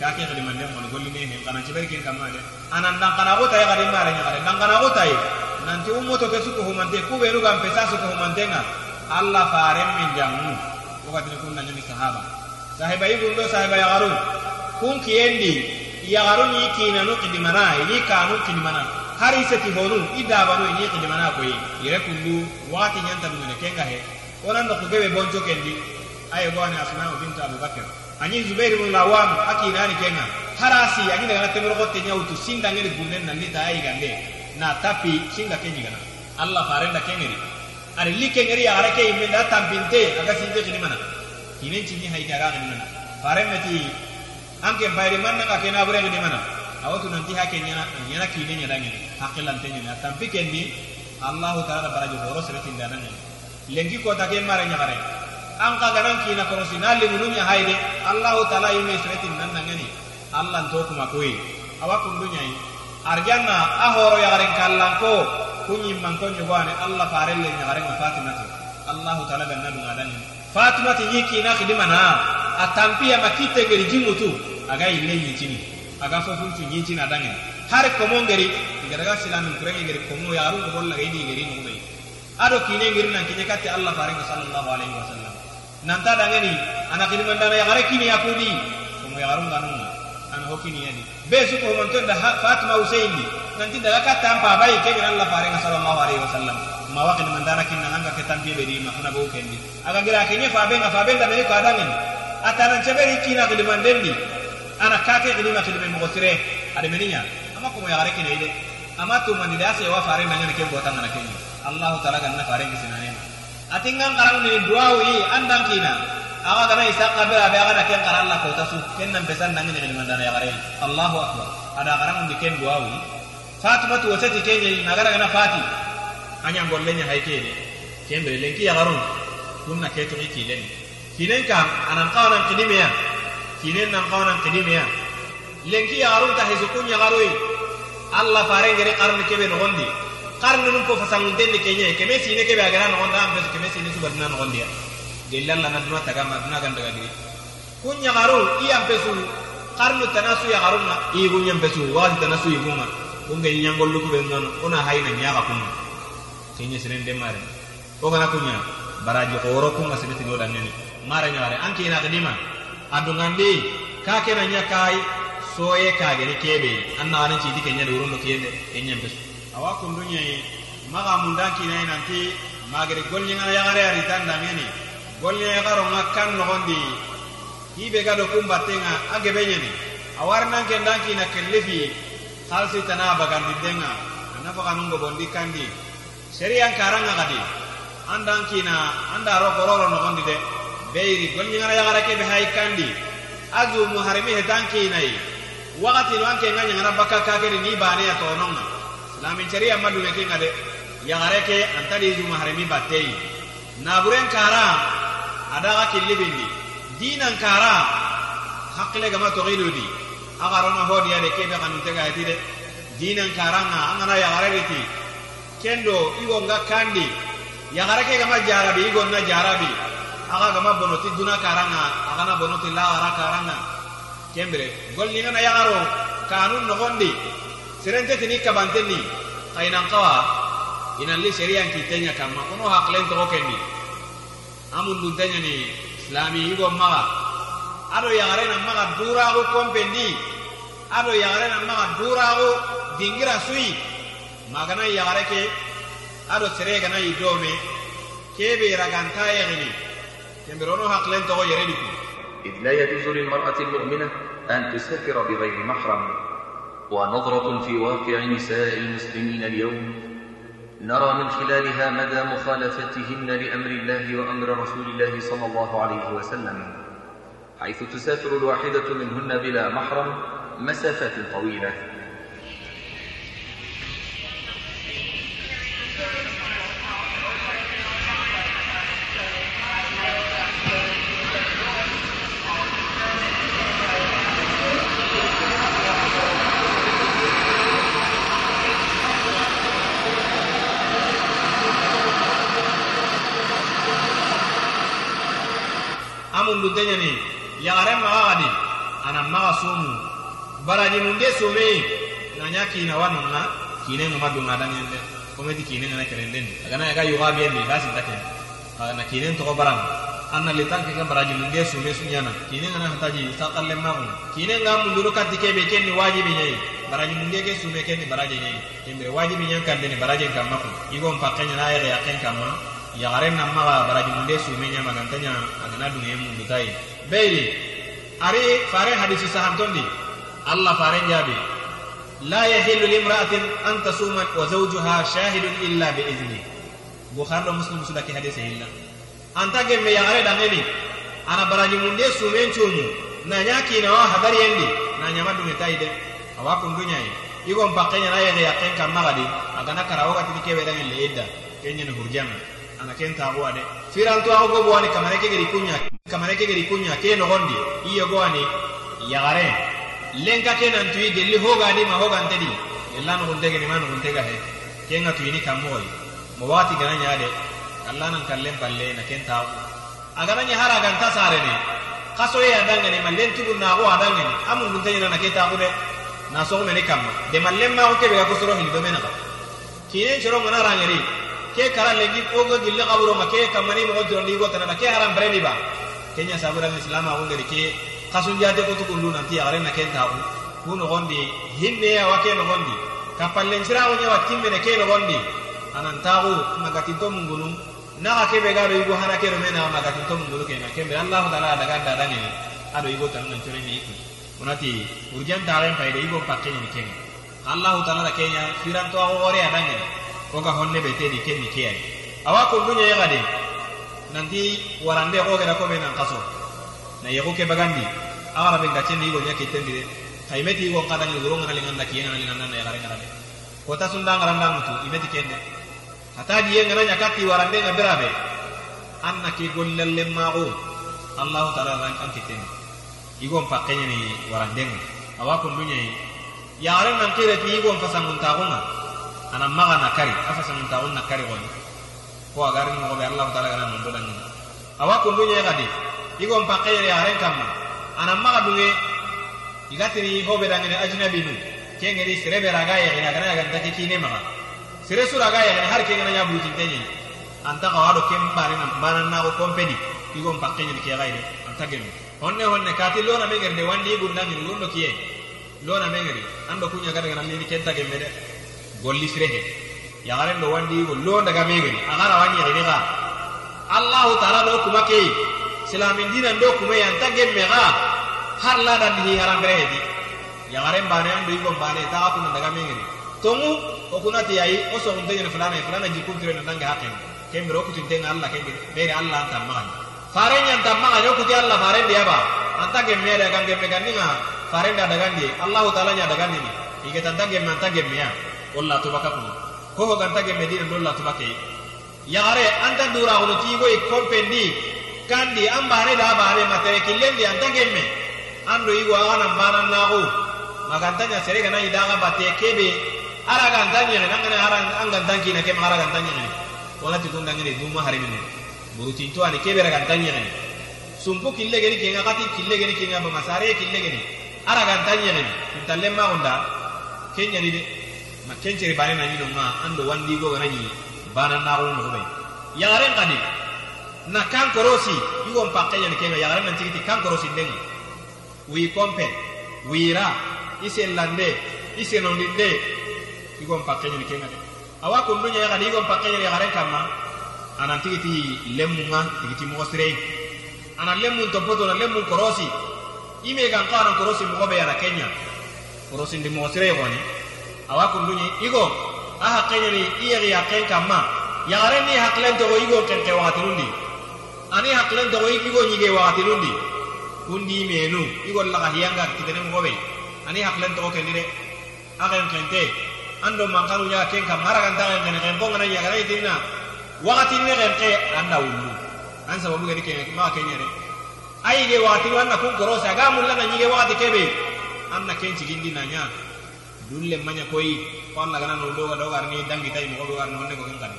ka ke kadi manden mon golli ne he anan cebere ken kamade anan dan kana gota ya kadi mare nyagare dan kana gota yi nanti ummoto ke suko humante ku beru gam pesa suko humantenga. Allah faren min jamu wakati kun nanya ni sahaba sahiba ibu ndo sahiba ya garun kun kiyendi ya garun yi kinanu kidimana yi kanu kidimana hari seti honu idabanu yi kidimana ko yi yere kundu wati nyanta dungene kenga he. Onan do kugebe bonjo kendi. Ayo bwana asma bint abubakar anyi zubair ibn lawam akinani kenga. Harasi anyi daga temro kotte nyautu sinda ngere gunnen nan lita ayi gande. Na tapi sinda kenyi gana. Allah farenda kengeri. Ari likengeri ya arake imenda da tampinte aga sinte kidimana kinen cinni hay gara ni mana? Fare meti anke bayri manna ka kena bure ni mana? Awatu nanti hake nyana nyana kine nyana ngene hakilan tenya na tampi kendi allah taala barajo horo seretin dana ngene lengi ko ta ke mare nyagare an ka ganan kina ko sinali mununya hayde allah taala yime seretin nan ngene allah to kuma koyi awakun dunyai arjanna ahoro yagare kallan ko. Kunyi man ko nyugane allah fare le nyagare ma fatimatu allah taala ganna dunga dani fatima ti yiki na khidima na. Atampia makite ngeri jingutu aga ile yitini aga fofu tu yiti na dangen har ko mo ngeri ngara silamin kurenge ngeri ko mo yaru bolla gaidi ngeri no be ado kine ngeri nan kinye katti allah faring sallallahu alaihi wasallam. Nan ta dangeni ana khidima dana ya gare kini yakudi ko mo yaru nganu ana hokini yani. Be su ko man tonda fatima usaini nanti daga katta ampa bai ke allah faring sallallahu alaihi wasallam ma wakil man dana kinna nganga ke tambiye be di ma kuna bo kendi aga gira kenye fa be fa be da be ko adangen atana ceberi kina ke demandendi ana kake ke dima ke dime mo sire ade meninya? Ama ko mo ya gare kine ide ama to man da se wa fare nan ne ke bota ngana kenye allah taala gan na fare kisinane atingan karang ni yi andang kina. Aga kana isa kabe abe aga da ken karan la ko tasu ken nan pesan nan ne ke mandana ya gare allahu akbar. Ada karang di ken duau yi fatima tu wasati kenye nagara kana fati anyangol le ñahay kene kembere len ki yagarun kunna ketoxi kinen kinen kam anan xawanan xidimeya kinen nan xawanan xidimeya len ya? Yagarun ta hesu kun yagaroyi alla fare farengeri xarni kebe noxondi qarn num ko fasanguntenni keñe keme sine kebe agana noxonda an fesu keme sine subatina noxondiya gellan lana duna tagama duna gandaga diri kunya yagaru i an fesu xarnu tanasu yagarunga igun yan fesu waxati tanasu igunga kunge ñangollu kube nono ona hayna ñaxa kunga kenya sinen de mare o gana kunya baraji ko ro kunga sibiti no dangeni mare nyare anki na kadima adungandi ka kena nyakai soye kageni kebe anna wani ci dike nya do kiyende enya besu. Awa kundunya maga mundan kina nanti magere golnya ngana yagare ari tanda ngeni golnya yagaro ngakkan no gondi hibe gado kumbatenga age benyeni awarnan ke ndanki na kellefi halsi tana bagandi denga anafa kanungo bondi kandi seriyan karanga kadi andan kina anda ro kororo no gondi de beiri golnya ngana yagare ke be kandi. Azu muharimi hetanki nai wakati no anke nganya ngana baka kakere ni bane ya tononga islamin sharia madu me kinga de ya gareke antadi zu maharimi batei. Naburen kara adaga kilibindi dinan kara hakle gama to giludi agarona hodi ya de kebe kanu tega yatide dinan karanga angana ya gareti kendo igo nga kandi. Ya gareke gama jarabi igo na jarabi. Aga gama bonoti duna karanga aga na bonoti la gara karanga. Kembere gol ni ngana yagaro kanun no gondi serente tini kabantenni kainan kawa inan li syariah kitenya kama. Kono haklen to amun dun tanya ni islami igo maga. Ado yagare na maga dura go kompendi. Ado yagare na maga dura go dingira sui magana yagare ke ado sere gana idome kebe raganta yagini kembere ono haklen to yere diku إذ لا يجوز للمرأة المؤمنة أن تسافر بغير محرم. ونظرة في واقع نساء المسلمين اليوم. نرى من خلالها مدى مخالفتهن لأمر الله وأمر رسول الله صلى الله عليه وسلم. حيث تسافر الواحدة منهن بلا محرم مسافات طويلة. amundu deɲani yagaren maga gadi anan maga somu baraji munde someyi naɲa kinawa nunga kine ŋuma dunga daŋen de kometi kine ŋana kerendendi agana yaga yugabiyendi ga sinta ke na kinen togo barang anna litan ke ga baraji munde some sunyana kine ŋana hataji sakalle magun kine ŋa munduru kati kebe ni wajibi ɲayi baraji munde ke sume kenni baraje ɲayi kembere wajibi ɲan kandeni barajen kanma kun igon pakkeɲana a yexe yaken kanma yagaren na maga baraji munde su menya magantanya agana dunga mundu tai beiri ari fare hadisi sahantondi allah fare jabi la yahillu limra'atin an tasuma wa zawjuha shahidun illa bi idni bukhari do muslim sudah ke hadisi illa. Anta gemme yagare dangeni. Ana baraji munde sumen cumu na nyaki na wa habari yendi. Na nyama dunga tai de awa kundunya yi igo mpakenya na yede yaken kam magadi. Agana karawo gati kebe dangen le edda kenya ne hurjama ana ken taxuwa de firantu axo goboani kamareke gedi kuɲa kamareke gedi kuɲa ke noxondi i yogoani yaxaren lenka ke nantuyi gelli hogadi ma hogantedi gella nuxuntegeni ma nuxuntega he. Ke ŋa tuyini kanmoxoyi mo waxati gana ɲa de alla nan kallen palle na ken taxu a gana ɲa hara ganta sarene. Xasoye a dangeni mallen tugu naxu a dangeni a mungunteɲina na ke taxu de. Na soxumeni kanma de mallen maxu kebe ga kosoro hilidomena xa kinen coronŋona rangeri. Ke kara legi ogo gille kaburo ma ke kamani mo gonto ndi gotana na ke haram breni ba. Kenya sabura islam a ngere ke kasun jate ko to kundu nanti ya na ken tabu kuno gondi hinne ya wake no gondi kapallen sira wonya watimme ne ke no gondi anan tabu magati to mungunu. Na ka ke be ga do igo hana ke ro mena magati to mungunu ke na. Ke be allah taala daga dada ne ado igo tan nan tore ni iku. Onati urjan taren payde igo pakke ni ken allah taala kenya firan to ago ore oga honne be tedi kenni kiyai awa ko dunya ya gade nanti warande ko gada ko menan kaso na yego ke bagandi agara be gace ni go nya ke tendi de kaimeti go kada ni goro ngana lingan da kiyen ngana lingan na ya ngara ko ta ngara nda mutu imeti kende hata yen ngana nyakati warande ngabirabe anna ke gollelle mago allah taala ran kan kiten igon pakkenya ni warandenga awa kundunya yaren nan kire ti igon fasangun tagunga ana maga na kari. Afa san ta onna kari goni. Ko agar ni ko be allah taala kana mun dolan ni. Awa kun dunya gadi. Igo mpa kayre haren kam ana maga dunge. Igatini ho be dangene ajnabi nu. Kengeri sirebe raga ya gina kana ga take kine maga. Sire sura ga ya har kengena ya buji tenye anta ka wado kem bare na bana na ko kompedi igo mpa kayre ke gaire anta gelu honne honne katilo na megerde wandi gunda ni gundo kiye lona mengeri ando kunya gada gana mini kenta gemede golli sirehe ya garen do wandi go lo daga megere agara wani ya ga allah taala do kuma ke silamin dinan do kuma ya anta gemme ga har la dan hi haram bere di ya garen bane ando igon bane ta aku daga megere tongu o kunati yayi o so unte ne fulana fulana jikun tire na danga hakken kembere o kutin tenga allah kembere bere allah anta magani farenya ntamma ga nyokuti Allah farende yaba anta gemme ada kan gemme kan ninga farende ada kan di Allah taala nya ada kan ni ige tanta gemme anta gemme ya walla to baka kun ko ho ganta gemme di ndolla to bakai ya gare anta dura hono ti go kompendi kandi ambare da bare matere killendi anta gemme. Ando igo ana bana nago magantanya sere kana idaga bate kebe. Ara gantanya nangana ara angantanki na ke mara gantanya ni wala ti kun dangene duma harimine burutinto ani kebera kan tanya ni sumpu kille geni kenga kati kille masare kille geni. Ara kan tanya ni talle ma onda kenya ni de ma kencere bane na nyino nga ando wandi go na bana na ro no be. Yaren kadi na kan korosi yugo mpaka yan kenga yaren nan tikiti kan korosi ndenga wi kompe wira ise lande ise nondinde yugo mpaka yan kenga awa ko ndunya ya kadi yugo mpaka yan yaren kama anan tikiti lemunga tikiti mo sire ana lemun to bodo na lemun korosi ime kan karan korosi mo be yana kenya. Korosi ndi mo sire yoni awa kundunyi igo a hakkenya ni iyeri hakken kamma. Yagare ni haklen togo igo kenke wakatinundi ani haklen togo igo nyige wakatinundi kundi menu igo laga hiyanga kitene mogo be ani haklen togo kendi de aken kente ando mankanu nya ken kam haragan tangen kene ken bongana yagare itina wakati ne rente anda wulu an sababu gani ke ma kenya ne ai ge wakati wanna kun korosa ga mulla na nyige wakati kebe. Anna ken na nya dulle manya koyi walla gana no do do gar ni dangi tay mo do gar no ne ko kan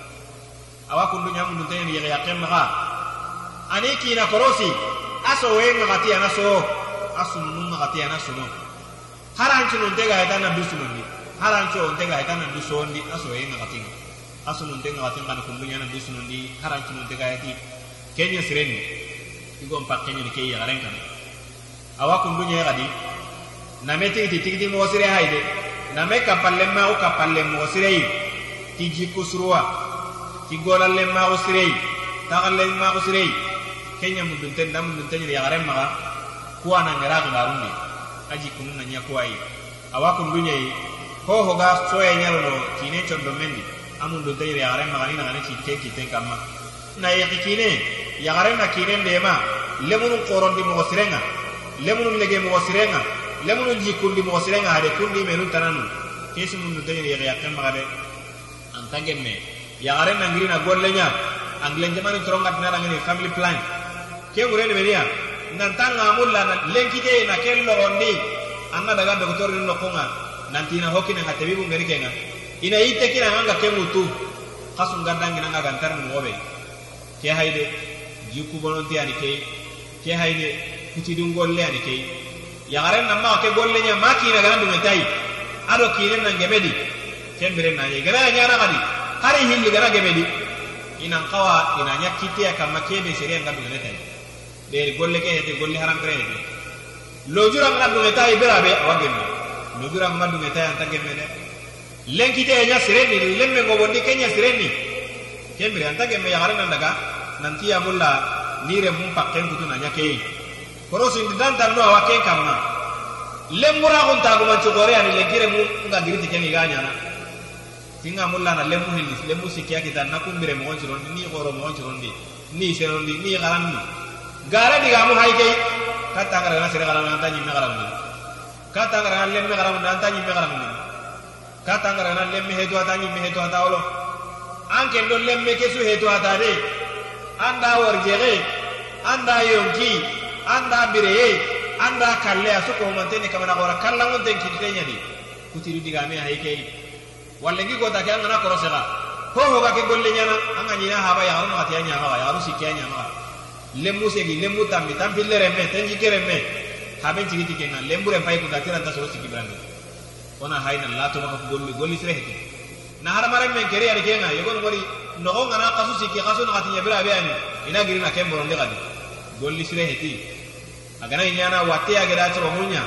awa kun dunya mun tay ni ya kem ma ani ki na korosi aso we ngati ana so asu nun ngati ana so no. Haran ci non tega eta na dusu ni haran ci on tega eta na dusu ni aso we ngati asu nun tega ngati kan kun dunya na dusu ni haran ci non tega eti kenya sireni. Igon pak kenya ni ke ya garen kan awa kun dunya gadi na meti ti tigdi mo sire hayde name kapalenmaxu kapalenmoxo sireyi ti jikusuruwa ti golalenmaxu sireyi taxalenmaxu sireyi kenya mundunten da mundunteñede yaxaren maxa kuwa nangera xibarundi a jikunu naña kuwayi awa kunduñeyi ho hoga soye ñalono kine condomendi a mundunteñede yaxaren maxani naxane kitten kitten kanma na yexi kine. Yaxaren na kinen ndema lemunun xorondi moxo sirenga. Lemunun lege moxo sirenga. Lemunu jikundi mo sirenga hade kundi menu tananu kesi mun dunten ya ya kan magade antage me ya garen na ngiri na golle nya angle jamani toronga dina ngini family plan. Ke mure ne menia nan tanga mulla na lenkite na kello rondi anna daga doktor ni no konga. Nanti na hokina ngate bibu ngeri kenga ina ite kina nganga kemutu kasun gandangi nanga gantar mu obe. Ke hayde jikku bononti ani kei. Ke hayde kutidun golle ani kei yagaren nan ma ke golle nya ma kina garan du metai ado kinen nan gemedi. Kembiren nan yegara nyara gadi. Hari hilli gara gemedi. Inan kawa ina nya kitiya kamma kebe sere ngadu metai de golle ke hete golle haram kare ne lojura ngadu metai berabe awagemme lojura ngadu metai anta gemmene lenkite nya sere ni lemme gobondi kenya sere ni. Kembire anta gemme yagaren nan daga. Nanti ya mulla nire mun pakken kutu na nya kee ndi danta no wa ken kamma lemmura kun ta ko mancho gore ani legire mu nga giriti ken iganya na tinga mulla na lemmu kita na kumbire mo onchiro ni goro mo onchiro ndi ni sero ndi ni garam ni gara diga mu hayke kata ngara na sere garam anta ni kata ngara na lemme garam na anta kata ngara na lemme heto ata nyimme heto ata olo anke ndo lemme kesu heto ata de anda warjege anda yonki anda bireye anda kalle a suko humanteni kamana gora kallangunten kititeñadi kutiru digame a haykeyi wallengi gota ke angana korosega ho hoga ke golle ñana anga ñina haba yaxaru maxatiya ñamaxa yaxaru sikkeya ñamaxa lemmu segi lemmu tambi tampille remme ten jikke remme haben cigiti kenga lemburen pay kuta tiranta soro sikki birandi ona hayna latomaka golli golli sire hete na hadamaren men keri ari kenga yogon gori nogo ngana kasu sikki kasu naxati ñabira be ani ina girina ken borondi xadi golli sire heti agana inyana wate ageda tiro munya.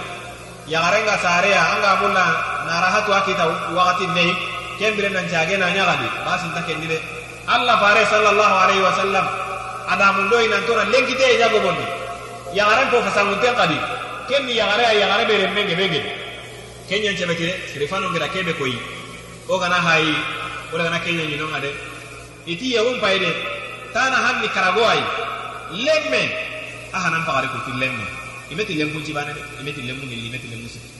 Yagarenga sareya anga mulla narahatu akita wakati nei kembire nan jage na nyagadi basin ta kendire allah fare sallallahu alaihi wasallam ada mundo ina tona lengite ya gobondi yagaren ko fasangunten kadi kenni yagare ya yagare bere menge menge. Kenya chebe kire kirifano ngira kebe koi. Oh, o kana hayi o oh, kana kenya nyinonga de iti yawun paide tana hanni karago ay lemme a hanan ko kuti lemme. Imeti lemmu jibane de imeti lemmu ngilli imeti lemmu sikki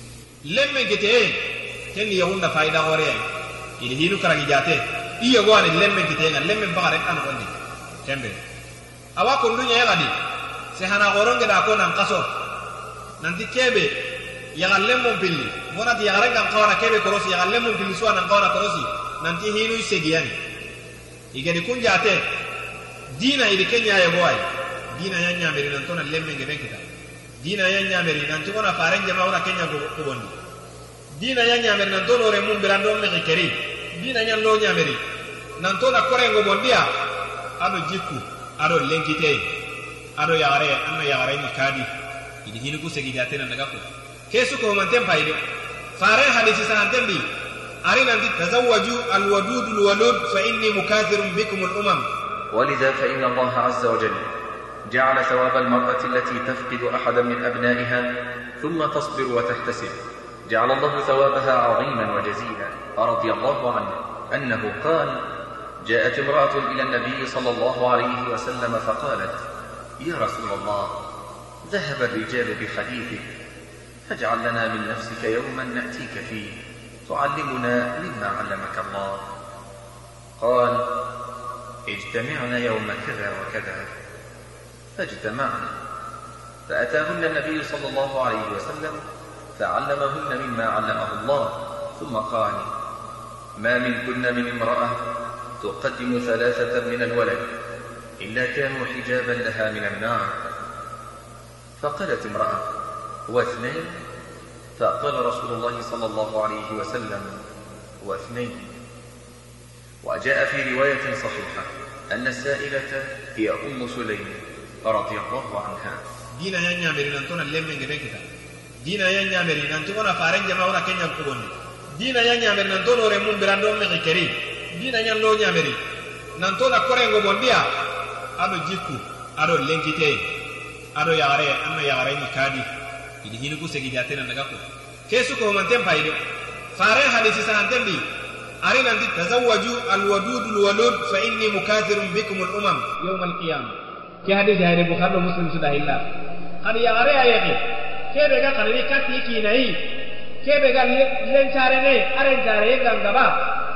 lemme gete e kenni yahunda fayda gore ay ili hinu karagi jate. I yego lemme gete nga lemme pagare an gondi tembe awa kundunya yagadi se hana goronge da ko nan kaso. Nanti kebe yagal lemmon pilli wonati yagaren kan kawana kebe korosi yaga lemmon pilli suwa nan kawana korosi. Nanti hinu segiyani igedi kunjate dina ili kenya yego ay dina ya ñameri nan tona lemme nge ben kita dina ya ñameri nanti wona faren jama wona kenya ko bondi dina ya ñameri nan tono re mum birando me keri dina nya lo ñameri nan tona kore ngo bondia ado jikku ado lenkite ado yagare anna yagare ni kadi idi hinu ku segi jate nan daga ko kesu ko man tempa ide faren hadisi sanan bi ari nanti tazawwaju alwadud alwalud fa inni mukathirun bikum al-umam ولذا فإن الله عز وجل جعل ثواب المرأة التي تفقد أحدا من أبنائها ثم تصبر وتحتسب. جعل الله ثوابها عظيما وجزيلا. رضي الله عنه. أنه قال جاءت امرأة إلى النبي صلى الله عليه وسلم فقالت يا رسول الله ذهب الرجال بحديثك فاجعل لنا من نفسك يوما نأتيك فيه تعلمنا مما علمك الله. قال اجتمعنا يوم كذا وكذا. فاجتمعنا فأتاهن النبي صلى الله عليه وسلم فعلمهن مما علمه الله ثم قال ما منكن من امرأة تقدم ثلاثة من الولد إلا كانوا حجابا لها من النار. فقالت امرأة واثنين؟ فقال رسول الله صلى الله عليه وسلم واثنين. وجاء في رواية صحيحة أن السائلة هي أم سليم. radiyallahu anha. Dina ya nyameri nan tona lemme ngene kita dina ya nyameri nan tona faren jama ora kenya kubondi dina ya nyameri nan tona ore mun birando me keri dina nya lo nyameri nan tona kore ngo bondia ado jikku ado lenkite ado yare anna yare ni kadi. Idi hinu ku segi jatena daga ko kesu ko man tempa ido fare hadisi sa antembi ari nan tazawwaju alwadud alwalud fa inni mukathirun bikum al-umam yawm al-qiyamah ke hadis ya rebu khado muslim sudah illa khadi ya gare aye ke kebe ga khadi kati ki nai kebe ga len chare ne aren chare ga ngaba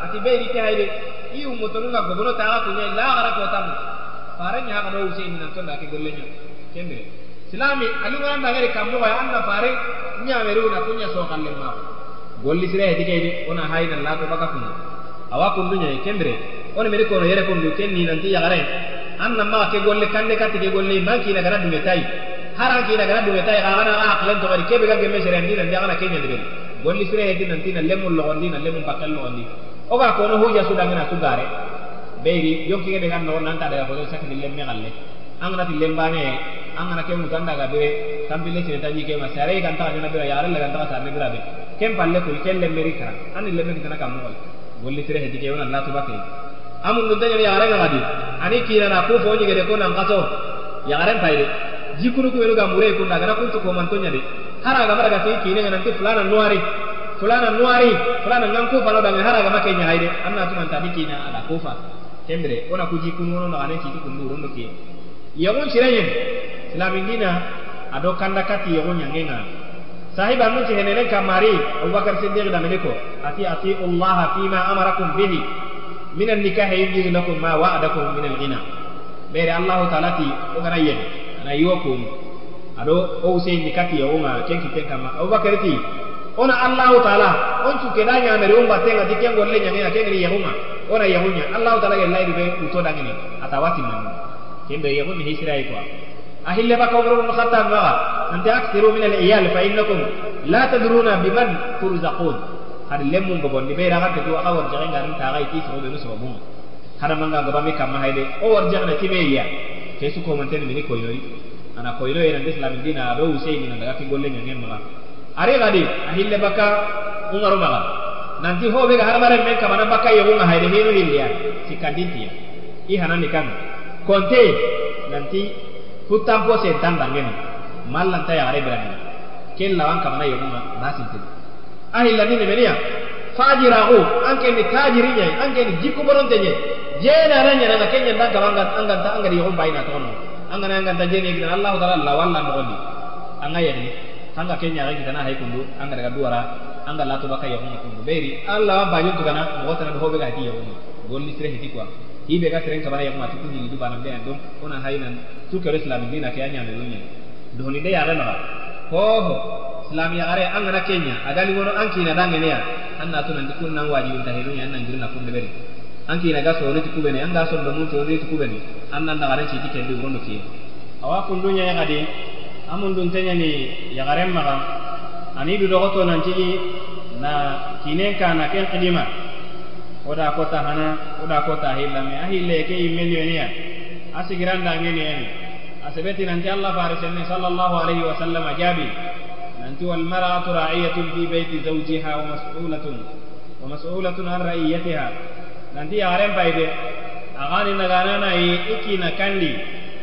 ati be ri ke haide i umutun ga gobono ta ku ne la gara ko tam fare nya ga no usi min ton da ke golle nya kende silami alunga na ga kammo ya anna fare nya meru na kunya so kalle ma golli sira eti ke ni ona hayna la to baka kun awa kun dunya kendre ona mere ko yere kun ken ni nanti ya anna ma ke golle kande kati ke golle manki na gara dume tai. Haran ki na gara dume tai ga gana aqlan to bari kebe ga gemme sere ndi nan jagana kenya de golli sire hedi nanti na lemul lo gondi na bakal lo ndi. O ga ko no hoja su dangana su gare beiri yonki de gan no nan daga ko sakni lemme galle. Angana ti lembane angana ke mutanda ga be tambile sine tanji ke ma sare kan ta jana bira yare la kan sa ne grabe kem palle ko kel lemme ri lemme kitana kam golli sire hedi ke wona Allah to bakke amun dun tanya yare ga gadi ani kira na ko fo nyige de ko nan kaso yare payde jikunu ko ga mure ko daga ko to ko man to nyade hara ga mara ga kine nan ti fulana nuari. Fulana nuari fulana nan ko fa no daga hara ga nya hayde anna tuman ta dikina ala kofa kembre ona ku jikunu no ane ki ku nduro ndo ke yagun sirayen islamin dina ado kanda kati yagun yangenga sahiba mun ci henene kamari abubakar siddiq da meniko ati ati allah fima amarakum bihi من النكاح يبلغ لكم ما وعدكم من الغنى. بير الله تعالى تي اوغنا يي أنا يوكم. أدو أو سي نكاح يوما كينك تنكا ما. أبو بكر تي. اون الله تعالى. اون تو كدا نيا مري اون باتين ادي كين غول نيا نيا كين لي يوما اون يوما الله تعالى يلا يدي بي تو داغني اتا واتي من. كين بي يوما هي سراي كو أهل بك عمر بن الخطاب قال أنت اكثروا من الايال فإنكم لا تدرون بمن ترزقون. har lemu ngobon de bera gatte du aga warjaga ngarin ta gai tiso be muso bum har manga ngoba mi kamma haide o warjaga na tibeya ke su ko mantene ni ko yori ana ko yori nan islam dina be usay ni daga ki golle nyangen ma are gadi ahille baka ungaru maga nanti ho be har mare me kamana baka yego nga haide hinu hilya sikandintia i hanani kan. Konte nanti hutampo sentan bangeni mallanta ya are berani. Ken lawan kamana yego nga basintin ahillanini meniya fajiraku ankeni tajiriñay ankeni jikkuɓononteñay jeenaranñanana keñen dankawanga anganta angadi yoxum mbayina toxono angana anganta jeenegidan allahu taala allah walla noxondi anga yerni kanga keñaxe gitana hay kundu anga daga duwara anga latuba ka yoxunga kundu. Ɓeyri allah wa mbañon tugana moxotanadi hoɓega hati yoxunga golli sire hiti quoi hiɓe ga seren kabana yoxuma ti kuñini dubanam ɓeyan donc ona haynan sukero islamique dina ke a ñameru ñen dohoni de yaxenaxa hoho. Ho ho islam ya gare anga na kenya agali wono anki na dange ne ya. Anna to nan dikun nan wajibi ta hidunya nan girna kunde beri anki na ga so ne tikubene anga so ndo mun to ne tikubene annan da gare ci tike ndi wono ki. Awa kundunya ya gadi amun dun tanya ni ya garen maga ani du dogoto nan cigi na kinen ka na ken qidima oda kota hana oda kota hilla me ahille ke millionia asigiran da ngeni yani asabeti nanti Allah farisanni sallallahu alaihi wasallam jabi أنت والمرأة راعية في بيت زوجها ومسؤولة ومسؤولة عن رعيتها. نندي عرم بايد أغاني نغانانا إيكي نكندي.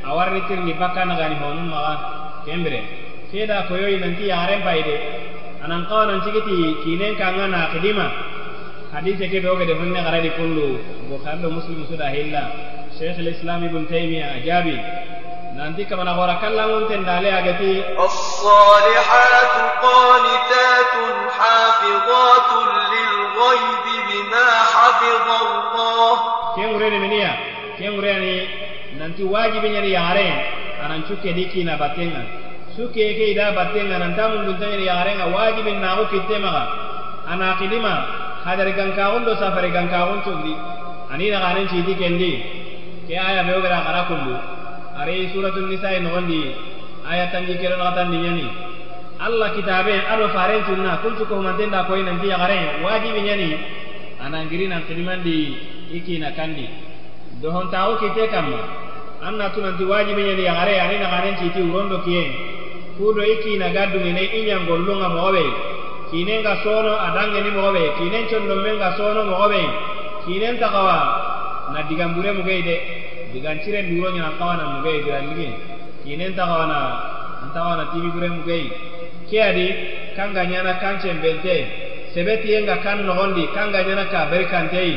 أورني ترني بكا نغاني هونم مغا. كمبري. كيدا كويوي نندي عرم بايد أنا نقول أن ننشيكتي كينين كانغانا قديمة حديث كده وكده هن غرادي كله بخاري مسلم سودا هلا شيخ الإسلام ابن تيمية أجابي. nanti kamana hora kallangun ten dale agati as-salihatu qanitatun hafizatun lil ghaib bima hafiz Allah ken urene menia? Ken urene nanti wajibi nyari yare anan cuke dikina batenga cuke ke ida batenga nan tamun duntanya yare nga wajibi na ukitema ana kidima hadar gankawun do safar gankawun cundi anina ganen cidi kendi. Ke aya beogara karakumbu are suratul nisa en gondi aya tanji kero na tan nyani Allah kitabe ado faren tunna kuntu ko mantenda ko ina ndi yagare wajibi nyani ana ngiri nan kidimandi iki na kandi. Do hon tawo kite kamma anna tunanti wajibi nyani yagare ani na garen citi urondo kiye kudo iki na gaddu ne inya ngollunga mobe kinen ga sono adange ni mobe kinen chondo menga sono mobe kinen takawa na digambure mu geide digancire migiro ñana kawana mugei dirandigi kinen taxawana antaxawana timigure mugei. Ke adi kanga ñana kancen bente sebetiyenga kan noxondi kanga ñana ka berkanteyi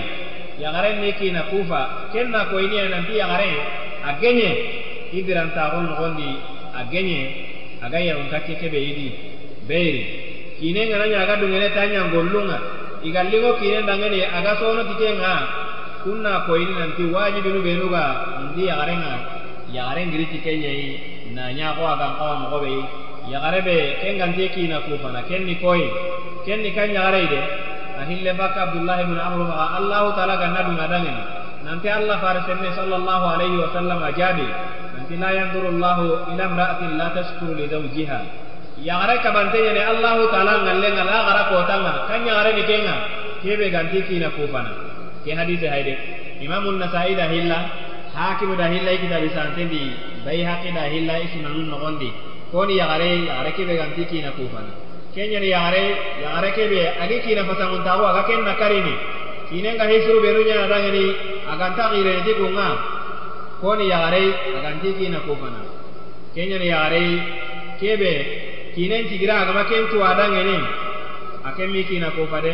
yaxaren ni kina kufa. Ken na koyiniya nanti yaxaren a geɲe i dirantaxun noxondi a geɲe aga yarunta ke kebe yidi. Beyri kine ŋana ñaga dungene ta ñangollunga igalligo kine dangene aga sono titenga. Kunna ko ini nanti wajibi nu benuga ndi yagarenga yagaren giriti kenyai na nya ko aga ko mo gobe yagarebe kenganti kina kufana kenni koyi kenni kan yagare de ahille baka abdullah ibn amr ma allah taala dunga dangene nanti allah farisenne sallallahu alaihi wasallam ajabi nanti la yanzuru allah ila imra'atin la tashkuru li zawjiha. Yagare kabantenya ne allah taala ngallenga la gara ko tanga kan yagare ni kenga kebe ganti kina kufana ke hadise hayde imam an-nasa'i da hilla hakimu da hilla ikita bisantendi bai haqi da hilla isunanun nogondi. Koni yagare yagare kebe ganti kina kufana kenya ni yagare yagare kebe agi kina fasangun tawo aga ken nakarini kinen ga hisru beru nya dangani aganta gire ti kunga koni yagare aganti kina kufana kenya ni yagare kebe kinen tigira agama ken tu adangani akemi kina kufade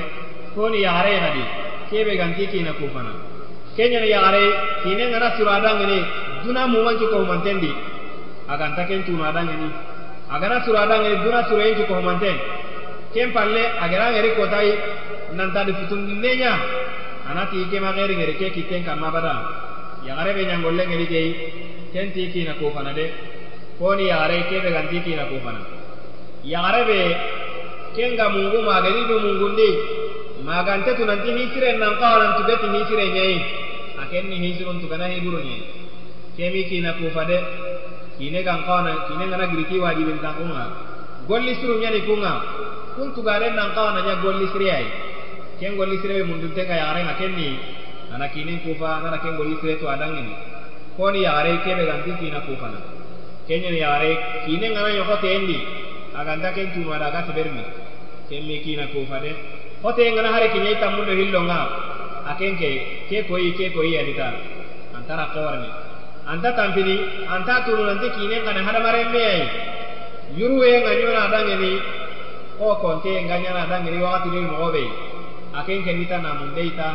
koni yagare hadi kebe ganti kina kufana kenya ni yagare kinen ngana suru adangani duna mu wancu ko mantendi aganta ken tu adangani agana suru adangani duna suru encu ko manten ken palle agara ngeri kotai nanta di futum nenya. Anati ke ma ngeri ngeri ke kiten kama bada yagare be kei ken ti kina kufana de. Koni yagare kebe ganti kina kufana yagare be ken ga mungu magani du mungundi magante tunanti hiisiren nan qawanan tugati hiisire ñayi akenni hiisirun tugana hiburu ñayi kemi kina kufa de kine kan qawana kine ngana giriti wajibin tan kunga golli suru ñani kunga kun tugaren nan qawana ña golli sire ay ken golli sire be mundunte ka yagarenga kenni ana kinen kufa nana ken golli sire to adangini koni yagare kebe ganti kina kufana kenyen yagare kine ngana yokote endi aganta ken tumada aga seberni kemme kina kufa de hote ngana hare kinyai tammundo hillonga akenke ke koyi ke koyi adita antara kawarni anta tampini anta tunu nanti kine kana hada maremme ai. Yuruwe nganyona adangeni ko konte nganyana adangeni wakati ni mogobe akenke nita na mundeita.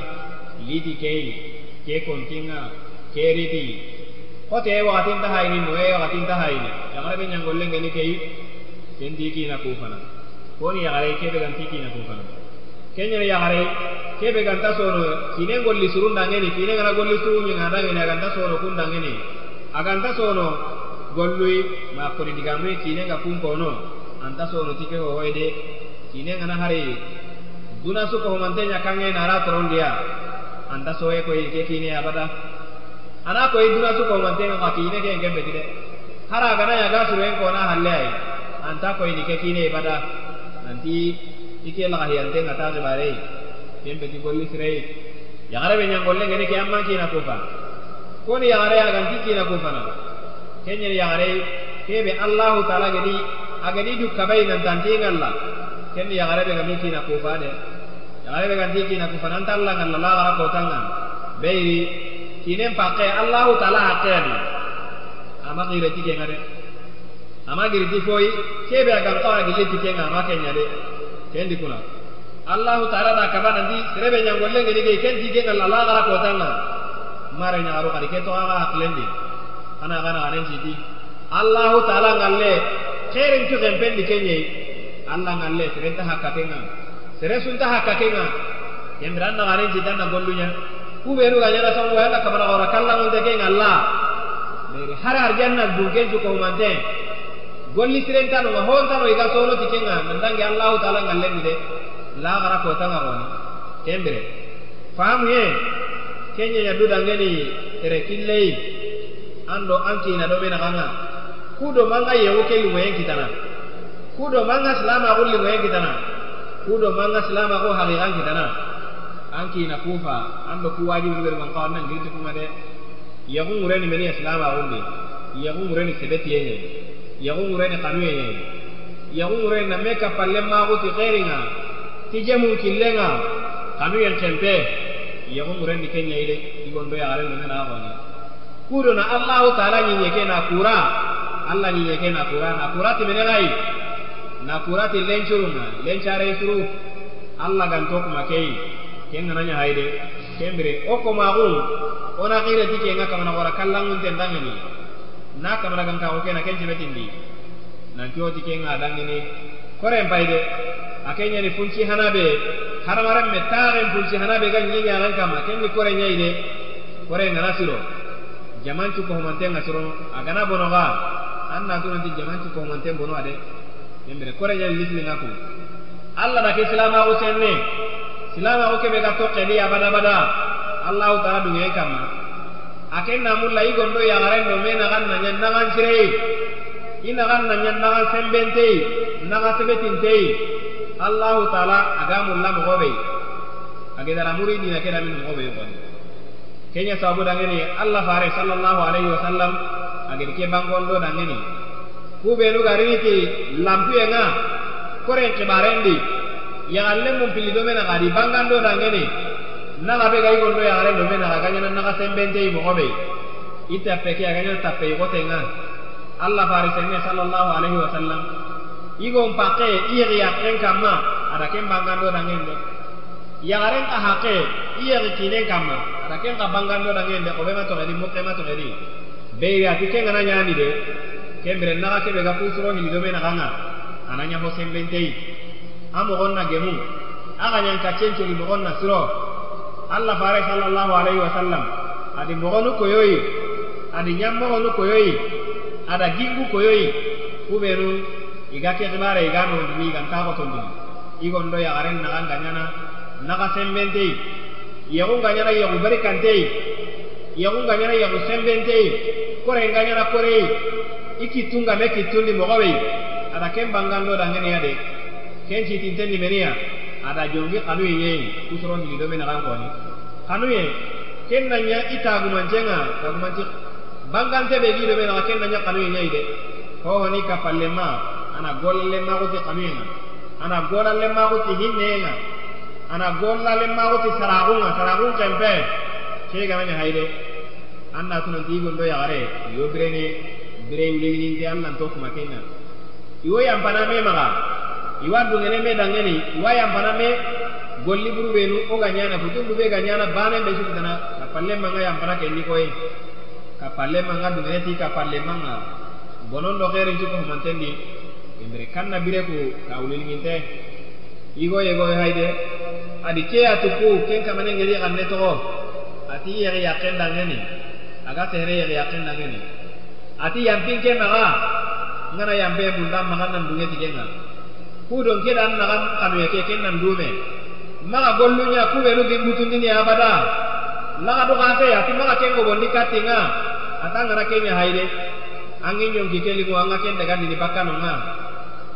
Liti kei ke kontinga ke riti hote wakati nta haini noe wakati nta haini yagare be nyangolle ngeni kei kendi kufana. Koni yagare kebe ganti kina kufana kenyere yagare kebe ganta sono kine golli surundangeni kine ngana golli surunyi ngadangeni aganta sono kundangeni aganta sono gollui ma kodi digamui kine nga kumpono anta sono tike hohoyde kine ngana hari. Duna suko homante nyakange nara torondia anta soye koy ke kine abada. Ana koy duna suko homante nga kine ke ngembe tide hara gana ya gasuru en kona halle ay anta koy ni ke kine ibada nanti ike la hiyante ngata bare kembe ti golli sirei yagare be nyang golle ngene ke amma kina kufa koni yagare ya ganti kina kufa na kenya yagare kebe allah taala gedi agadi du kabai nan tanti ngalla kenni yagare be gami kina kufa de yagare be ganti kina kufa nan talla ngalla la gara ko tanga beiri kinen pakke allah taala hakani ama gireti ke ngade ama gireti foi kebe agam tawa gileti ke ngama kenya de kendi kuna allahu taala da kaba nanti serebe nyangolle ngeni ge kendi ge ngalla la gara ko tanga mare nyaaru kadi ke to aga haklendi ana kana anen siti. Allahu taala ngalle khairin tu gempendi kenye allah ngalle serenta hakakenga sere sunta hakakenga yembran na anen sita na gollunya ku beru ga nyara samu wala kabara ora kallangu de ke ngalla. Mere har arjanna duken ju ko golli sirenta no ma honta no iga sono tikenga nandangi allah taala ngalle ni de la gara ko tanga roni kembere fahamu ye kenya ya duda ngeni tere killei ando anki na do mena kanga kudo manga ye woke li moyen kitana kudo manga salama ko moyen kitana kudo manga salama ko haqiqan kitana anki na kufa ando ku wajibu ber man kawan nan girti kuma de yagu mureni meni salama ko ndi yagu mureni sebeti yenye yaxuŋurene xanuyeñe yaxuŋuren na me kapallen maxuti xerinŋa ti jemun killenŋa xanuyen xempe yaxuŋurenni kenɲayi de igondo yaxaren no mena xoni kudo na allahu taala ɲiɲe na kura. Alla ɲiɲe na kura na kura timene xayi na kura ti lencurunŋa lencarei suru. Alla ganto kuma keyi ken ŋana ɲahayi de kembire. Wo komaxun wo na xireti kenŋa kamana wara kallanŋunten danŋani na kamana gan ka o ke na ken jibetindi na joti ke ngadangini kore mbaide akenya ni funci hanabe. Haramaran me taren funci hanabe gan nyinya ran kama ken ni kore nyaide kore ngana siro. Jaman cu ko humante ngasuro agana bono ga anna tu nanti jaman cu ko humante bono ade yembe kore nya lisli ngaku. Allah da ke silama ko senne silama ko ke be ga to kedi abada bada Allah taala dunge kama aken namun lai gondo ya garen do mena kan nanya nangan sirei. Ina kan nanya nangan sembente naga sebetinte. Allah taala agamu lam gobe agedara muridi na keda min gobe ko kenya sabu dangeni allah fare sallallahu alaihi wasallam agedi ke bangondo dangeni kube nu garini ti lampu yenga kore kibarendi yang alle mum pili do mena gadi bangando dangeni na gabe gai gondo yang alle do mena ganya na naga sembente mo gobe ita peke aganya tape ko tenga allah fare senne sallallahu alaihi wasallam igo mpake iri yakren kama. Ada ken bangando dangende. Yang aren ahake iri kinen kama. Ada ken ka bangando dangende. Ko be ma to gadi mo ma to gadi be ya ti ken ngana nyani de kembere naga kebe ga mena ganga ananya ho sembentei. Amo gonna gemu. Aga nyan ka cenco li gonna siro Allah fare sallallahu alaihi wasallam adi mogonu koyoyi adi ñammogonu koyoyi ada gingu koyoyi kubenu iga ke xibare iga nondini iganta xotondini igondo yaxaren naxa ngañana naxa sembenteyi yexu ngañana yexu barikanteyi yexu ngañana yexu sembenteyi kore ngañana koreyi i kittungame kittundi moxoɓeyi ada ken bangando dangeniya de ken citintendi meniya ada jongi kanu yenye kusoro ngi do mena kan koni kanuye ken nanya ita gu mancenga ta gu manci bangan te gi do mena ken nanya kanu yenye ide. Ho ni kapalle ma ana golle ma ko ti kanu ana golle ma ko ti hinne yenga ana golla le ma ko ti saragunga saragun kempe ke ga mena haide. Anna tunan ti gondo ya are yo brene brene wuli ni te anna to kuma kenna iwo yampana me maga iwa dungene me dangeni iwa yampana me golli buru benu o ga ñana futundu be ga ñana banen be sutitana ka palle manga yampana kendi koye ka palle manga dungene ti ka palle manga. Bonon do xeerin cuko humantendi imbere kanna bire ku ka wulilinginte igo yego hayde adi ke atu ku ken kamane ngeli xanne toxo ati yexi yaqen dangeni aga sehere yexi yaqen dangeni ati yampin ke maxa ngana yampe munda maxa nan dunge kudon ke dan naxa xanuye ke ken nan dume. Maxa golluña kuɓenu gimbutundini abada laxa duxase ati maxa ken gobondi kattinga ata ngana keña hayde angi ñonki ke lingo anga ken dagandini bakkanonga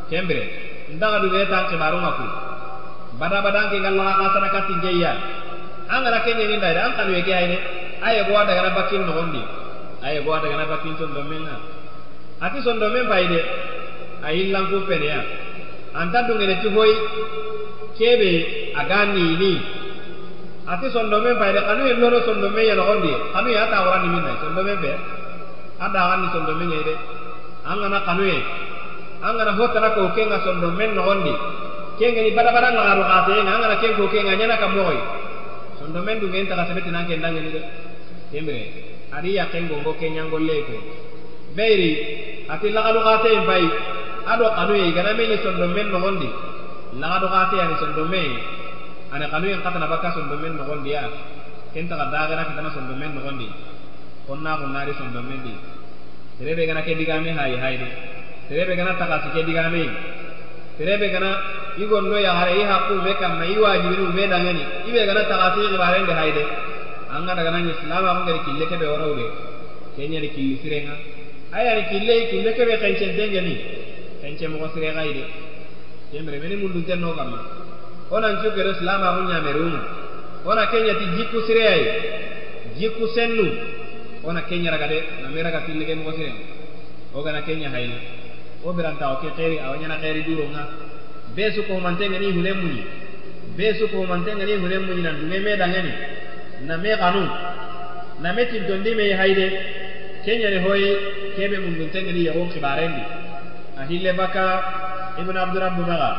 kembire ndaxa dugene tan xibarunga ku bada badanke nga laxa xasana kattinkeya an ngana keñeni ndayde an xanuye ke hayde a yego a dagana bakkin noxondi a yego a dagana bakkin sondomenga ati sondomen payde a yillanku peneya anta dungeneti hoyi kebe aganini ati sondomen fayde kanu ye sondome sondomen yenogondi kanu ye ata warani min nai sondomen be a dagani sondomen ye de an gana kanu ye. An gana hotana ko ke nga sondomen nogondi ke ngeni badabada ngagaru kaseye nga an gana ken ko ke nga nyana ka mogoyi sondomen dungen taga sebetinan ken dangeni de kembe adi yaken gongo ke nyangolle ko beyri ati lagaduxate in bayi ado xanuye igana meni sondonmen noxondi lagaduxate ani sondome ani xanuyen xatana bakka sondonmen noxondiya ken taxa daxena kitana sondonmen noxondi xonna xunnari sondonmen di. Terebe gana ke digame hayi hayde terebe gana taxasi ke digame terebe gana i gonno yaxara i xaqume kamma i wajibini ume dangeni. I be gana taxasi xibarende hayde an ga dagana ñislama xungeri kille ke be worawde ke ñani killi sirenga ayani kille kille kebe xence dengeni xence moxo sireexayi de kemere meni mundunten no kamma onan cukero silamaxu ñameruma ona kenyati jikku sireyayi jikku sennu. Ona kenya raga de name raga fillege moxo siren ogana kenya hayni wo birantaxo ke xeeri awa ñana xeeri duronga be su kohumantengeni hune muñi be su kohumantengeni hune muñi na dume me dangeni name xanu name tintondi me hayde kenyani hoye kebe munduntengeni yego xibarendi a hille baka ibnu abdurabbu maga.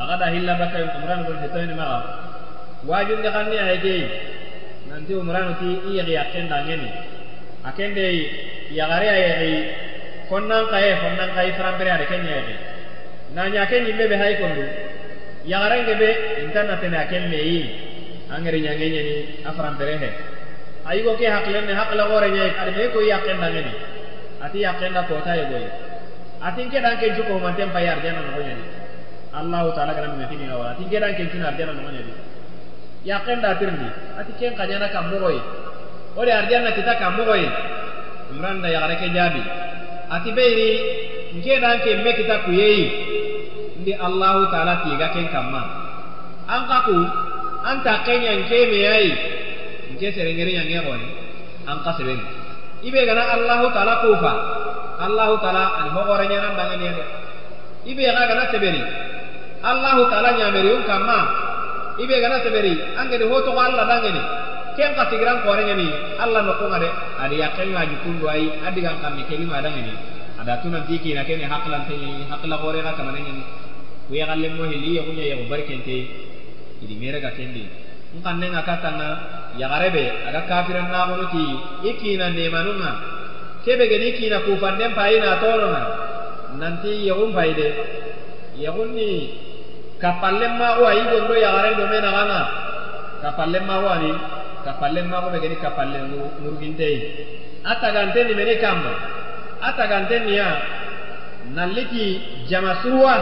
Agada hilla baka umran bun hitoyni maga. Wajunde xanni a hegei nanti umranu ti i yexi yakken dangeni a kende yaxare a yexi fonnan xaye fonnan xayi farampere ade ken yexi na ñake ñimme be hay kondu. Yaxarenge be intanna tene a ken meyi. A ngeri ñange ñeni a farampere he. A yigo ke haqilenne haqila xoore ñayi ade me koy yakken dangeni ati yakkenda kota yegoyi atin ke dan ken cuko manten pay arjana no nyadi allah taala kana me tini awala atin ke dan ken cina arjana no ya ken da tirni ati ken kanyana kam mogoy o de arjana kita kam mogoy imran da yagare ke ati beiri nke dan ke me kita kuyeyi ndi allah taala tiga ken kamma an kaku anta kenya nke me yayi nke serengeri yange goni an kasebeni ibe gana allah taala kufa. Allahu taala ani hogore ñanan dangeni de ibe ga gana seberi. Allahu taala ñameri um kamma ibe gana seberi. Angedi hotogo allah dangeni ken ka sigiran kore ñani allah nokkunga de adi yakkelŋaji kundu ayi adigan kammi kelima dangeni ada tunanti kina kene haklante ñani hakla kore ga kamane ñani ku yaxallenmo hilli yexuña yexu barkente idi merega kendi nkannen aka tanna yagarebe aga kafiran nagonoti i kina nemanunga. Kebe gedi kina kufanden payi na toronga nanti yegun payi de yegun ni kapallen mago ayi gondo yagaren do mena gana kapallen mago ani kapallen mago be gedi kapallen ngurginteyi atagante ni mene kamma atagante niya nalliti jamasuwa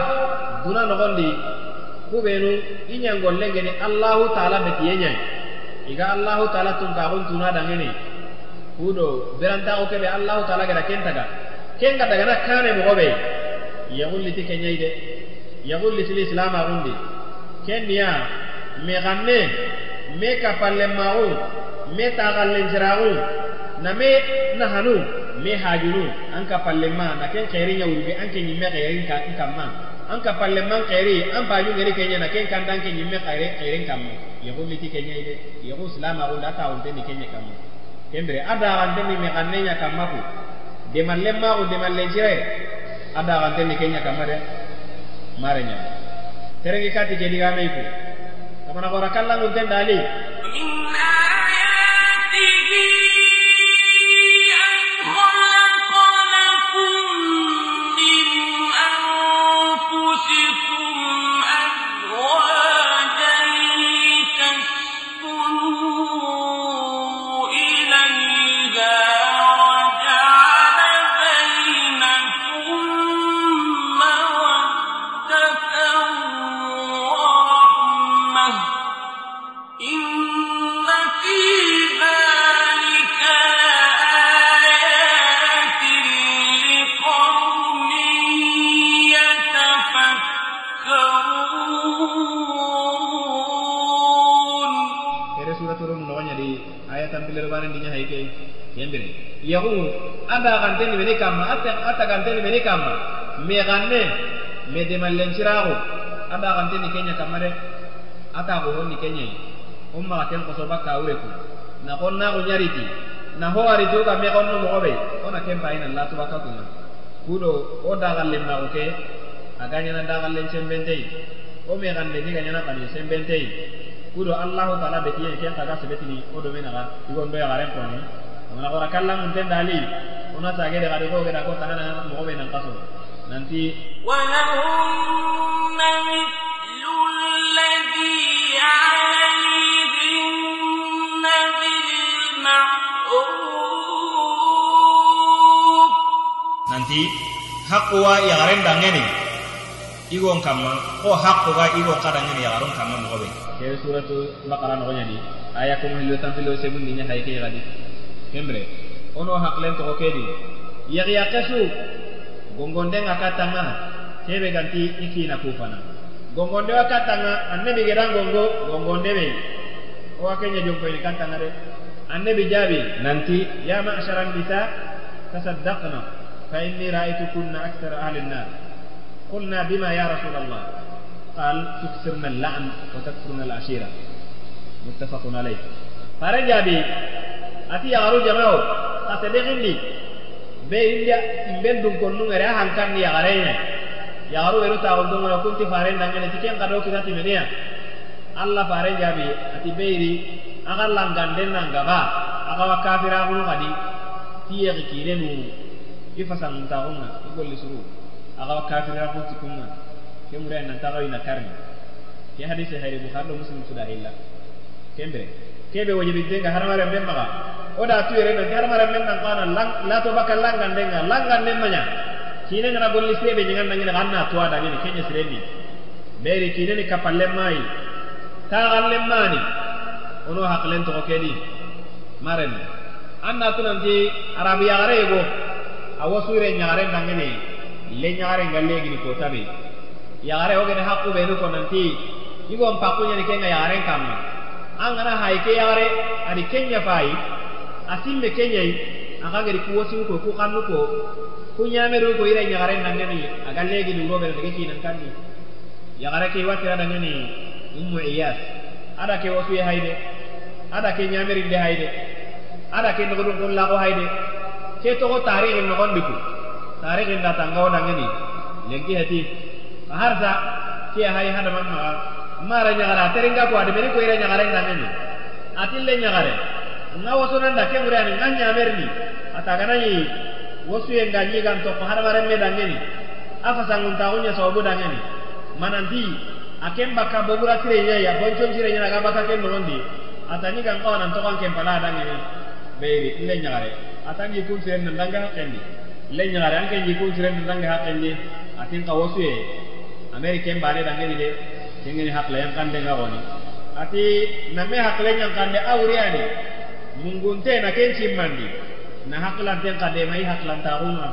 duna nogondi kubenu iñangollengeni allahu taala betiyeñai iga allahu taala tunkaxuntuna dangeni kudo berantaxo keɓe allahu taala gada ken taga ken ga dagana kane moxoɓe yaxulliti keñai de yaxullitili islamaxundi ken niya me xanne me kapallenmaxu me taxallenciraxu na me nahanu me hajunu. An kapallenma na ken xeeri ñawurube an ke ñimme xeeri nkamma. An kapalle man khairi an baju ngeri kenya na ken kan dan ken yimme khairi khairin kamma yagulliti kenya ide yagu islam agundi ata wonte ni kenya kamma kembere ada gante ni me ganne nya kamma ku de malle ma ko de malle jire ada gante ni kenya kamma de mare nya teregi kati ke diga me ku kamana mene kamma a taganteni mene kamma me ganne me demallenciraxu a baxanteni kenya kamma de a taxuronni kenyayi wo maxa ken xosoba kawure ku na xon naxu ñariti na ho ariti wo ga me xonno moxoɓe wo na ken bayina latubaka kunga kudo wo daxallen maxu ke a gañana daxallen sembenteyi wo me xanne ke gañana xani sembenteyi kudo allahu taala betiyen ken xaga sebetini wo domenaxa igondoyaxaren kone amana xora kallangunten dali unata agede gade ko gede ko tahana mo be nan kaso nanti wa lahum mithlu alladhi alayhim bil ma'ruf nanti hakwa ya garen dangeni. Igon kamma ko hakko ga igon kadangeni ya garon kama mo be ke suratu baqara no nyadi aya ko mo hillo tan filo sebun dinya hayke gadi kembre ono haklen to ko kedi ya ya kasu gongonde ngakatanga kebe ganti ikina kufana gongonde wakatanga annabi gedan gongo gongonde be o akenya jompo ini katanga de annabi jabi nanti ya ma'sharan nisa tasaddaqna fa inni ra'aytukunna akthara ahli an-nar قلنا بما يا رسول الله قال تكثرن اللعن وتكثرن العشيرة متفق عليه ati yaaru jamao ta sede xindi be india imben dun konnu ngere a hankanni eru ta weru taxundungona kunti faren dangene ti ken kado kita timeniya alla faren jabi. Ati beyri aga langanden nangaba aga wa kafiraxunu xadi ti yexi kinenu i fasanguntaxunga ko li suru aga wa kafiraxun tikunga ke murayen nantaxawina karni. Ke hadise hayri bukhari muslim sudah illa kembe kebe wajibi denga harmare men maga oda tu yere nan harmare men nan kana lang la to bakal langan denga langan den manya kine ngana golli sebe nyangan nan ngana ganna to ada ni kenya sireni beri kine ni kapalle mai ta galle mani ono haklen to kedi. Maren anna tunanti arabiya gare go. Awasure nyare nangene le ñaare nga legini ko tabe yaare o gene hakku be ko nanti. Igon pakku nyani kenga kamma angana hay ke yare ani kenya fayi asimme kenyai akageri kuwosi ko ku kannu ko ku ñameru ko ira ñagare nangani aga legi ni robe daga ci nan kanni yagare ke wati ada ngani ummu iyas. Ada ke wosu ya haide ada ke ñameri de haide ada ke ngodon don la ko haide. Ke to ko tarihi no kon diku tarihi nda tangaw dangani legi hati harza ke hay hada man ma mara nyagara teringa ko ade ko ira nyagara dangani atille nyagare. Nga waso nan da ke murani nga nyamerni. Atagana yi wasu yang ganyi gan to ko hada mare me dangani afa sangun tawunya sawabu dangani mananti akem baka bogura tire nya ya boncon tire nya ga baka ken nondi atani gan kawana to kan kem pala dangene beeri le nyagare. Atangi kun siren nan danga hakendi. Le nyagare anke ji kun siren nan danga hakendi. Atin ka wasu e ameriken bare dangene de kengeni hakla yang kande ngawoni ati name hakle yang kande awriani mungunte na kenci mandi. Na haklan ten kade mai haklan taunga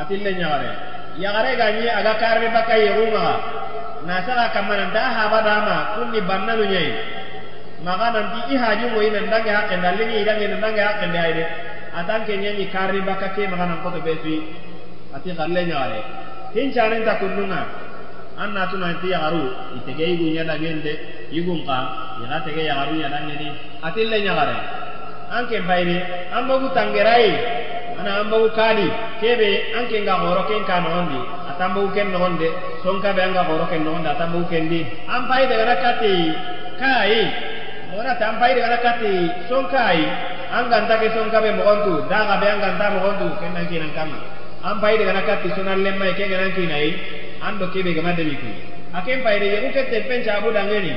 ati le nyagare yagare ganyi aga karbe baka yeruma na saka kamana da haba dama kunni bannalu nyai. Maka nanti i haju mo ina ndange hakke ndalingi idange ndange hakke ndayde atan ke nyanyi karri baka ke maka nan koto besui. Ati galle nyare hin chanen ta kunnunga anna tuna ti yagaru itege igu nyada gende igun ka yaga tege yagaru nyada ngeni ati le nyagare anke bayre ambagu tangerai. Ana ambagu kadi. Kebe anke nga goro ken ka nondi atambagu ken nonde sonka be anga goro ken nonde atambagu ken di ampai daga nakati kai. Mona tampai daga nakati sonkai. Anganta ke sonka be mogontu. Daga be anganta mogontu. Ken nan kinan kama ampai daga nakati sonan lemma ke ganan kinai ando kebe gama demi ku aken payde yegu ke tempen cabu dangeni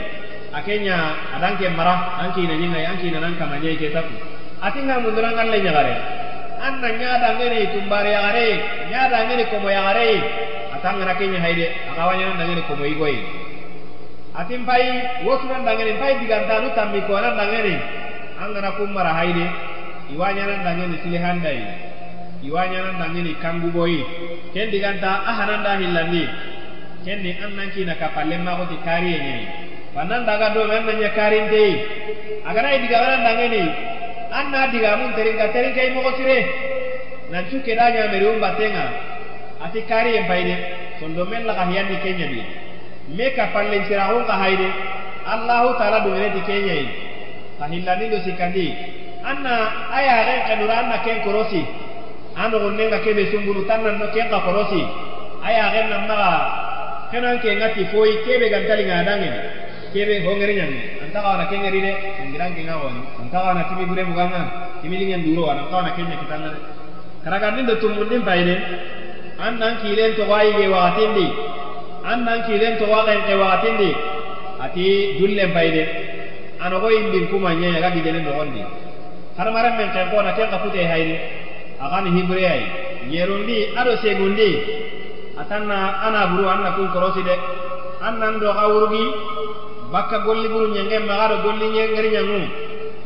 akenya adanke mara anki na nyinga anki na nan kama nyai ke taku atinga munduran alle nyagare anna nyada ngeni tumbare yagare nyada ngeni komo yagare atanga na kenya haide akawanya dangeni komo igoi. Atin pai wotu nan dangeni pai diganta nu tammi ko nan dangeni angana kummara haide iwanya nan dangeni silihandai nan dangeni kangu boyi ken diganta ahananda hillandi ken ni annan kina kapalle ma ko ti kariye nyai panan daga do men nanya karin dei agara diga nan dangeni anna diga mun teringa teringa imo ko sire. Nan cu ke danya meri um batenga. Ati kariye bayde sondo men la kahiyandi kenya di me kapalle sirahun ka haide. Allahu taala do ngene di kahillandi do anna aya ren kanura anna ken korosi ando nenga kebe sunguru tannan no kenga korosi aya genna maga kenan ke ngati foi kebe gantali ngadangen kebe hongeri nyangi antaka wana kengeri de ngiran ke ngawoni antaka wana tibi gure buganga tibi lingen duro wana antaka wana kenya kitanda de. Karagandin do tumundin bayne annan kilen to wayi ge watindi annan kilen to wagen ge watindi ati dullen bayne anogo indin kuma nyanya ga gidenen do gondi. Har maran men kan ko na kenga pute hayde akan hibre ay yerundi ado segundi. Atanna ana buru anna kun korosi de. Annan do awrugi bakka golli buru nyenge magaro golli nyengeri nyangu.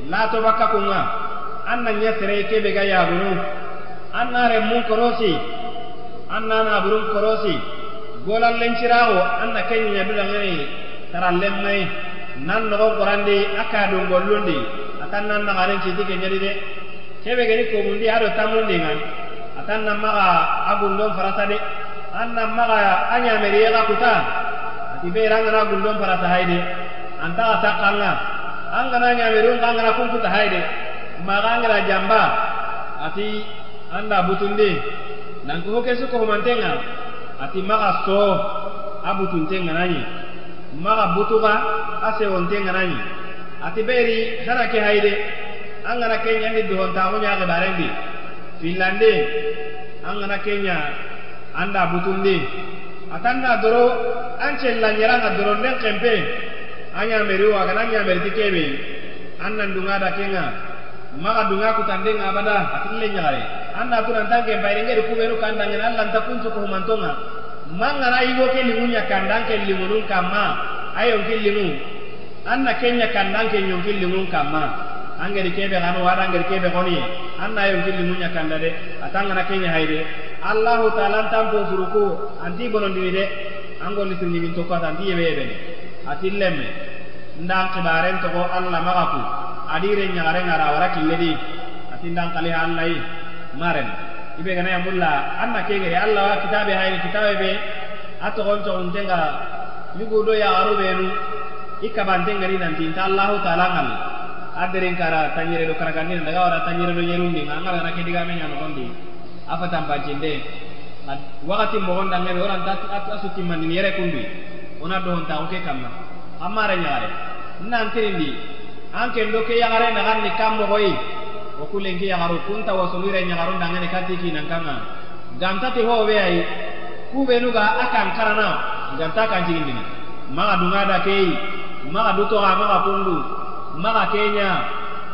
Lato bakka kunga. Anna nyesere kebe ga yagunu. Anna re mun korosi. Anna na buru korosi. Golan lencirago anna kenya du dangani tara lemmai. Nan no gorandi aka do gollundi atanna na garen de kebe gani ko mundi ado tamundi ngan atan nan maga agundon farasa de an nan maga anya meri ga kuta. Ati be rangana gundon farasa haide anta ata kanga an gana nya meri un kanga kun kuta haide maga jamba ati anda butundi nan ko ke su ko mantenga ati maga so abutun tenga nani maga butuga ase on tenga nani ati beri hara ke haide an gana kenya ni duhon ta hunya ga barendi finlande an gana kenya anda butundi atanna doro an cella nyera ga doro den kempe. Anya meri wa ga anya meri tikebe an nan dunga da kenga. Maka dunga ku tande ngabada atille nyare anna tu nan tanke bayre ngere ku beru kandang en Allah ta kuncu ko mantonga mangana igo ke limunya kandang ke kama ayo ke limu. Anna kenya kandang ke nyon ke limun kama angeri kebe gano wada angeri kebe goni anna yo gilli munya kanda de. Atanga na kenya hayde allah taala tampo suruku anti bonon dini de. Angol ni tunni min to ko anti yebe yebe ati lemme ndang kibaren to ko allah magaku adire nyagare ngara wara killedi ati ndang kali allah maren. Ibe gana ya mulla. Anna kege allah wa kitabe hayde kitabe be. Ato gon to untenga. Yugo do ya aru benu ikabante ngari nanti. Ta allah taala ngal aderen kara tanyere do kara kanina daga wara tanyere do yerundi nganga ngara ke diga menya no gondi apa tampajinde wakati mo gonda ngere ora ta asu timman ni yere kundi. Ona do honta oke ke kamma amare nyare. Nan tirindi anke ndoke yagare na ganni kammo hoyi o kulengi yagaru kunta wasumire nyagaru ndangene kati ki nankanga gamta te ho we ai. Kube ga akan karana. Ganta kan jigindini maga dunga da kei. Maga duto ga maga pundu maga kenya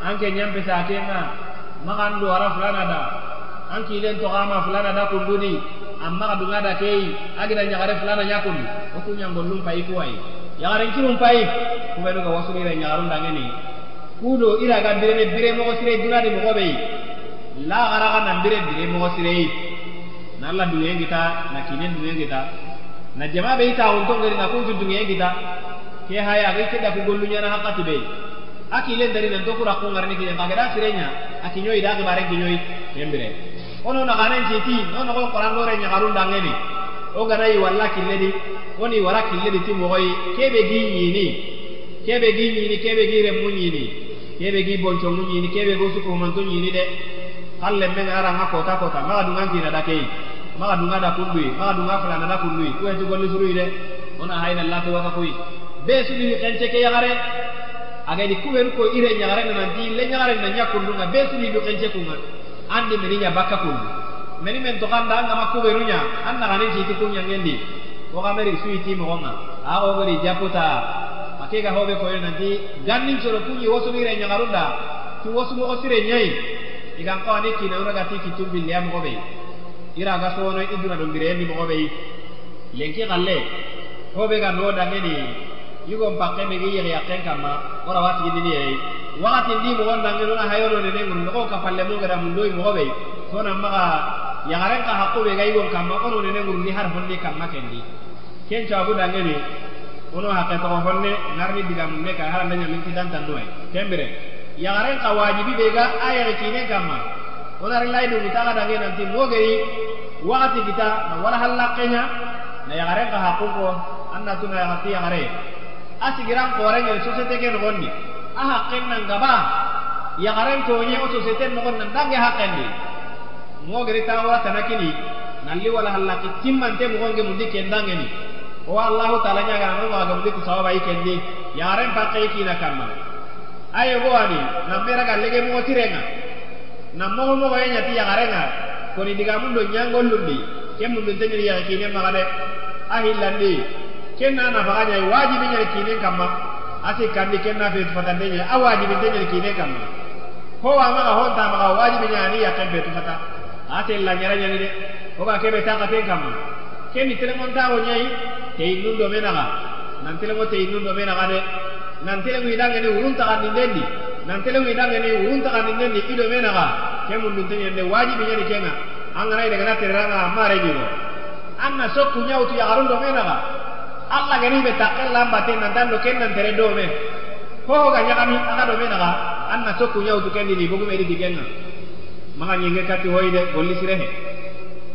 anke nyampe sa kenga maga ndo ara fulana da anki len to gama fulana da kunduni amma dunga da kei agida nyagare fulana nyakundi o ku nyangollum pai kuwai. Yagaren kirum pai kubenu ga wasuri re nyagarun dangeni kudo ira ga bire bire mo sire dunadi mo be la gara ga nan bire bire mo sire na la dunya kita na kinen dunya kita na jama be ta on tongeri na kuntu dunya kita ke haya ga ke da ku gollunya na hakati be aki len dari nan to kura ko ngarni ki ga ga sirenya aki nyoy da bare ki nyoy kembere ono na ganen citi ono ko qoran gore nya garun dangeni o ga nayi walla killedi oni wara killedi ti mogoy kebe gi nyini kebe gi nyini kebe gi remu nyini kebe gi boncho nyini kebe go su ko man to nyini de. Kalle men ara nga kota kota. Ma dunga kina da kei. Ma dunga da kundui. Ma dunga fulana da kundui. Ko en to golli suru ide ona hayna to waka koy be su ni kenche ke yagare agadi kuɓenu ko ire ñagarene nanti ille ñagarene na ñakkundunga be sunidu kence kunga. Andi meni ña bakka kundu meni men toganda angama kuɓenu ña an nagani tiiti kunñangendi woxameri suiti moxonga a xogori japuta ma kega hoɓe koyene nanti gannin coro kuñi wosunu ire ñagarunda ti wosumoxo sire ñayi igan qawani kinauragati kittumbilleya moxoɓey iraga sowono i duna ɗo mbireyendi moxoɓey lenki xalle hoɓe ga noodangeni yugo mpakke me gi yeri yakken kama ora wati ni ni ei wakati ndi mo wanda ngelo na hayoro ne ngun ko ka palle mo gara mun doy mo be so na maga yagaren ka hakko be gai kamma ono ni har honne kamma kendi. Ken chabu dangeni ono hakke to honne narni diga mun ne ka har ndanya min tidan tan doy kembere yagaren ka wajibi be aya kine kamma. Du kita ka nanti mo gari wakati kita na wala halakenya na yagaren ka hakko ko anna tuna yagati yagare asigiran ngel societe ke no gondi. A haqqen nan gaba. Ya garen to nye o societe no gon nan dange haqqen ni. Mo gari ta wala tanakini. Nalli wala halaki timman te mo gonge mundi ken dange ni. O allah taala nya ga no ga mundi sawaba yi kendi ya garen pakke ki na kamma. Na mera ga lege mo tirenga na mo mo ga nya ti ya garenga. Ko ni diga mundo nyangol lundi ke kenna na baganya wajibi nyal kine kamma. Ati kandi kenna be fatande nya awajibi tenye kine kamma. Ko wa ma ho ta ma wajibi nya ni ya tembe tu fata ati la nyara nya ni de ko ba kebe ta ka ten kamma. Kenni tele mon ta wo nyai te inu do mena ga nan tele mo te inu do mena ga de nan tele mo dange ni urun ta kan ni dendi nan tele mo dange ni urun ta kan ni dendi ido mena ga kemun dun tenya de wajibi nya kenna kenga. Angana ide kana teranga mare jigo anna sokku nyautu ya garun do mena ga Allah gani be takkel lambate nan dan do ken nan tere do me ko ga nyakami aga do mena ga anna sokku nyautu ken ni bugu me di digenga maka nyenge kati hoide golli sirehe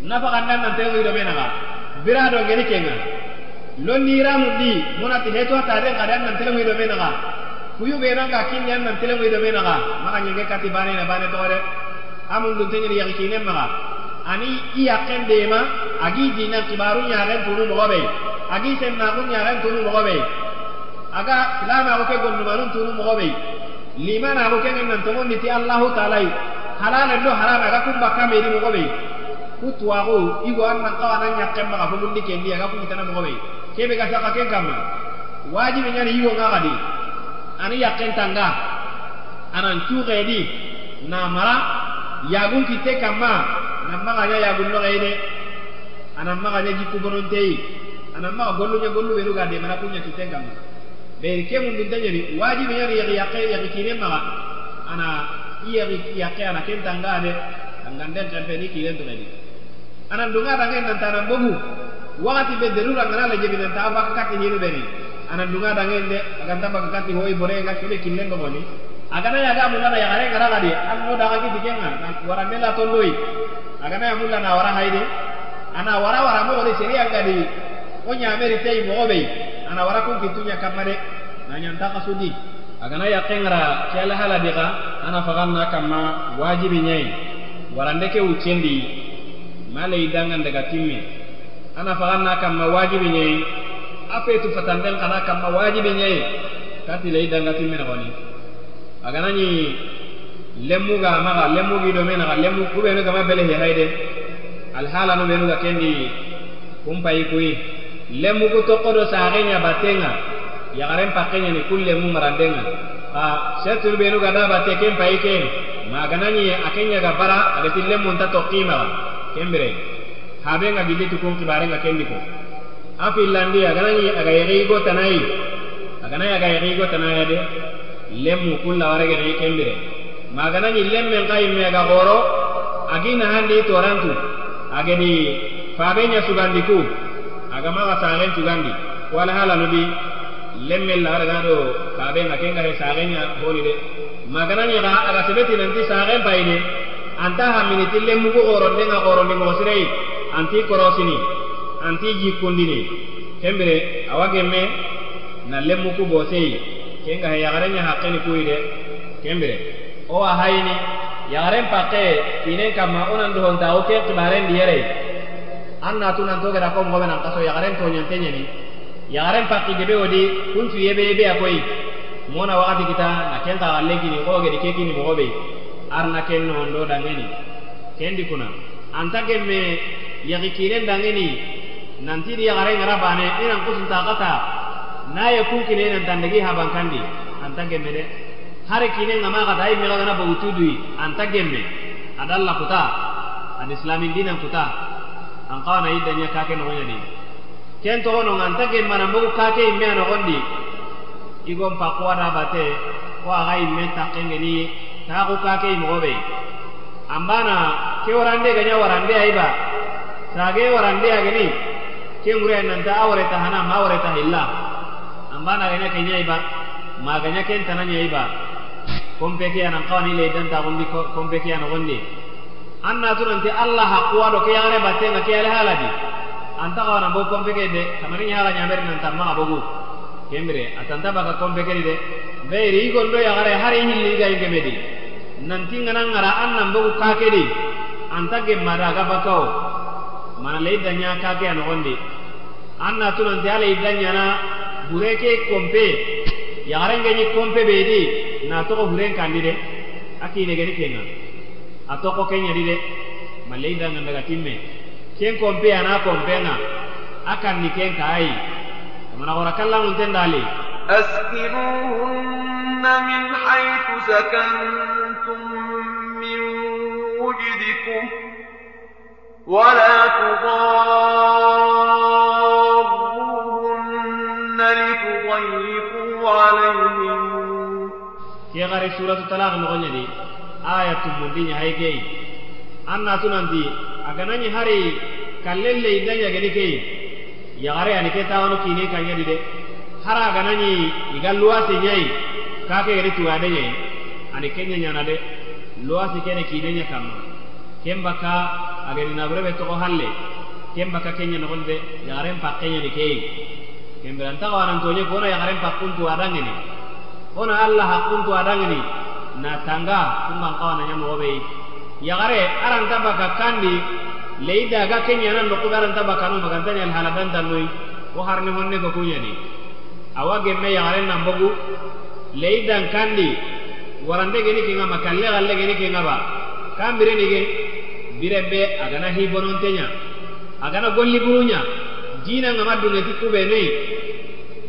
nafa kan dan nan tere do mena ga bira do gani kenga lonni ramu di munati heto ta den ga dan nan tere do mena ga kuyu be ranga kin yan nan tere do mena ga maka nyenge kati bane na bane to de. Amun dun tenye ya kine maga ani i yaqen dema agi dina kibaru ɲaxen tunu mogo be agi sennaxu ɲaxen tunu mogo be aga silamaxu ke gondumanun tunu mogo be limanaxu ke ŋen nantogonditi allahu taalayi halalen do harame aga kun bakkamedi mogo be ku tuwaxu igo an nan xawa nan ɲaxen maxa fo mundi kendi aga kunkitana mogo be kebe ga saxa ken kamma. Wajibi ɲani igo ŋa xadi ani yaqen tanga. Anan cuxedi na mara yagun kitte kamma. Nan magaña yagun noxeyde anan magaña jikku bononteyi anan maga golluña gollu ɓenu ga demana kuña kitten kamma ɓeri ke mundunta ñani wajibi ñani yaxi yaqe yaxi kine maxa ana i yaxi yaqe ana ken tanga de anganden xempeni kinen tuxedi anan dunga dangen nanta nan bogu wakati be derura ngana la jebi nanta baka katti hinu beni anan dunga dangen de aganta baka katti hoy bore nga kebe killen do ngoni. Agana ya ga mulana ya gare ngara gadi an no daga ki dikenga wara mela tondoi agana ya mulana wara haide ana wara wara mo wala sheria gadi o nya meri tay mo obe ana wara kun kitunya kamade na nyanta kasudi. Agana ya kengra kala hala diga ana faganna kama wajibi nyai. Warande ke ucendi male dangan daga timme. Ana faganna kama wajibi nyai. Ape tu fatanden kana kama wajibi nyai. Kati le idanga timme na woni agana ni lemu ga maga lemu gi do mena lemu ku benu kama bele he hayde al hala no benu ga kendi kumpa ikui. Lemu ku to kodo sarenya batenga ya garen pakenya ni kulle mu marandenga. A setu benu ga da bate kem pa iken maganani akenya ga bara ada lemu nta to qima kembere. Habe ga gidi tu kun kibare ga kendi ko afi landi aganani aga yeri go tanai. Aganai aga yeri go tanai de lemu kulla warage kembere. magana ñillen men kayimmega goro agi nahandi torantu ageni faabenya sugandi ku. Agamaga sagen cugandi wala halanudi lemmen lagada gana do faabenga kenga he sagenya honi de magana ñiga aga sebeti nanti sagen payine anta haminiti lemmugu gorondenga gorondi mogo sireyi anti korosini anti jikkundini kembire awa gemme na lemmuku boseyi kenga he yagarenya hakkeni kuyi de kembire o a hayini yagaren pakke kinen kamma onan duhonta o ke kibaren diyere an natu nan togera ko mogobe nan kaso yagaren toñonte ñeni yagaren pakki debe wodi kuncu yebe yebe akoy mona wakati kita? Na kenta galle kini ko gedi ke kini mogobe arna ken nondo dangeni kendi kuna. Anta gemme yagi kiren dangeni nantidi yagaren ngara bane inan kusunta kata. Na ye kun kine nan tandagi habankandi anta gemme de hari kine ngama kata dai mega gana bagutu dui anta gemme. Adalla kuta. Ad islamin dinan kuta. An kawana yiddanya kake no ngani ken to no anta gemma na mbugu kake imme no gondi igon pakwa da bate. Ko aga imme takenge ni. Ta ko kake imo be ambana ke warande ganya warande aiba. Sage warande ageni ke ngure nan ta awre ta hana ma awre ta illa ambana ganya kenya iba. Maganya ken tananya iba kompekeyana nkawa ni leidanta gondi kompekeyana gondi anna tunan ti allah haqwa do kiya gane batte nga kiya anta kawa nambo kompeke de tamari nyala nyamberi nanta maa bogu kemire atanta baka kompeke de beri igondo ya gare hari hili iga inge medi nanti nga nan anna mbogu kake di anta ge maraga bakao mana leidanya kake ya nukondi anna tunan ti ala idanya na bureke kompe. Ya gare nge kompe bedi na toko huren kandi de aki ne gani kenga atoko kenya di de maleida nga daga timme ken kompe ana kompe nga akan ni ken kai mana ora kala mun tendali أسكنوهن من حيث سكنتم من وجدكم ولا تضاروهن لتضيقوا عليهم ke gare suratu talaq no nyadi ayatu mundinya haygei anna tunanti aganani hari kallelle idanya gani kei ya gare ani ke tawano kine kanya dide. Hara aganani igalluwasi nyai kake gari tuwade nyai ani kenya nyana de luwasi kene kine nya kamma kembaka agani nabrebe to halle kembaka kenya no gonde ya gare pakkenya ni kei kembiranta wanan tonye kono ya gare pakkuntu adangeni hona allah hakkuntu adangini na tanga kungan kawana ñamogoɓeyi yagare aranta baka kandi leyi daga kenñanan nokuɓe aranta bakano magantani alhaladantannoyi wo harni honne ko kuñani awa gemme yagare nanbogu leyi dan kandi. Warande geni kenga ma kalle galle geni kenga ba. Kan birenige birebe agana hibononteña agana golli buruña jina ngama dungeti kuɓenoyi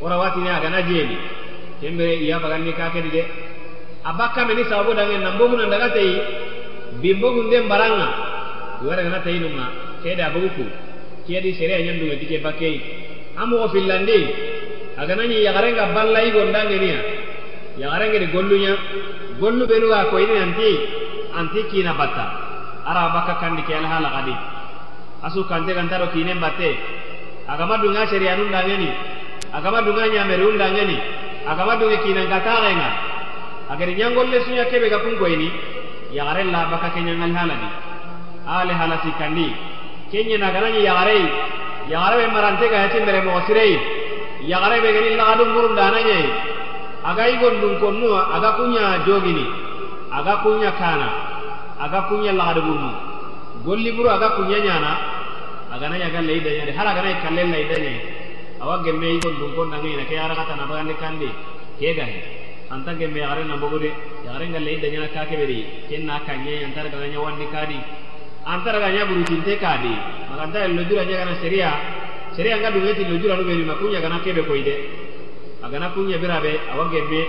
wora watini agana jeni. Kembere iya baganni kakedi de abakka meni sababu dangen nambogu nan daga tayi bimbogu ndem baranga. Iwara gana tayi nunga kede abugu kedi sere nyandu ngati ke bakkei. Amu ko fillandi aganani yagarenga ballai gondange niya. Yagarenga de gollunya gollu benu ga ko ini nanti anti kina batta. Ara bakka kandi ke alhala kadi asu kante kantaro kinen batte agama dunga anun dangeni. Agama dunga nyamere undangeni agama doge kina ga taxenga agani ñangolle suña keɓe ga kunkoyni yaxaren labaka ke ñangali haladi ale hala sikkandi ke ñena ganañi yaxarei yaxare ɓe marante ga yati mere moxo sirei yaxare ɓe gani laxadu murundanañe aga yigon konnu aga kuña jogini. Aga kuña kana. Aga kuña laxadu murunu golli buru aga kuña ñana aganaña ga lei dañade har aganayi kallen lei dañayi awa gemme igon dun kon dangi na ke ara kata na bagande kandi. Ke gahe anta gemme yagare na bogude yare ngalle ida nyana ka ke beri. Ken na kanye antar ga nya wandi kadi antar ga nya buru tinte kadi maganta lo jura nya kana seria. Seria nga weti lo jura lo beri makunya kana kebe koide. Agana kunya birabe awa gemme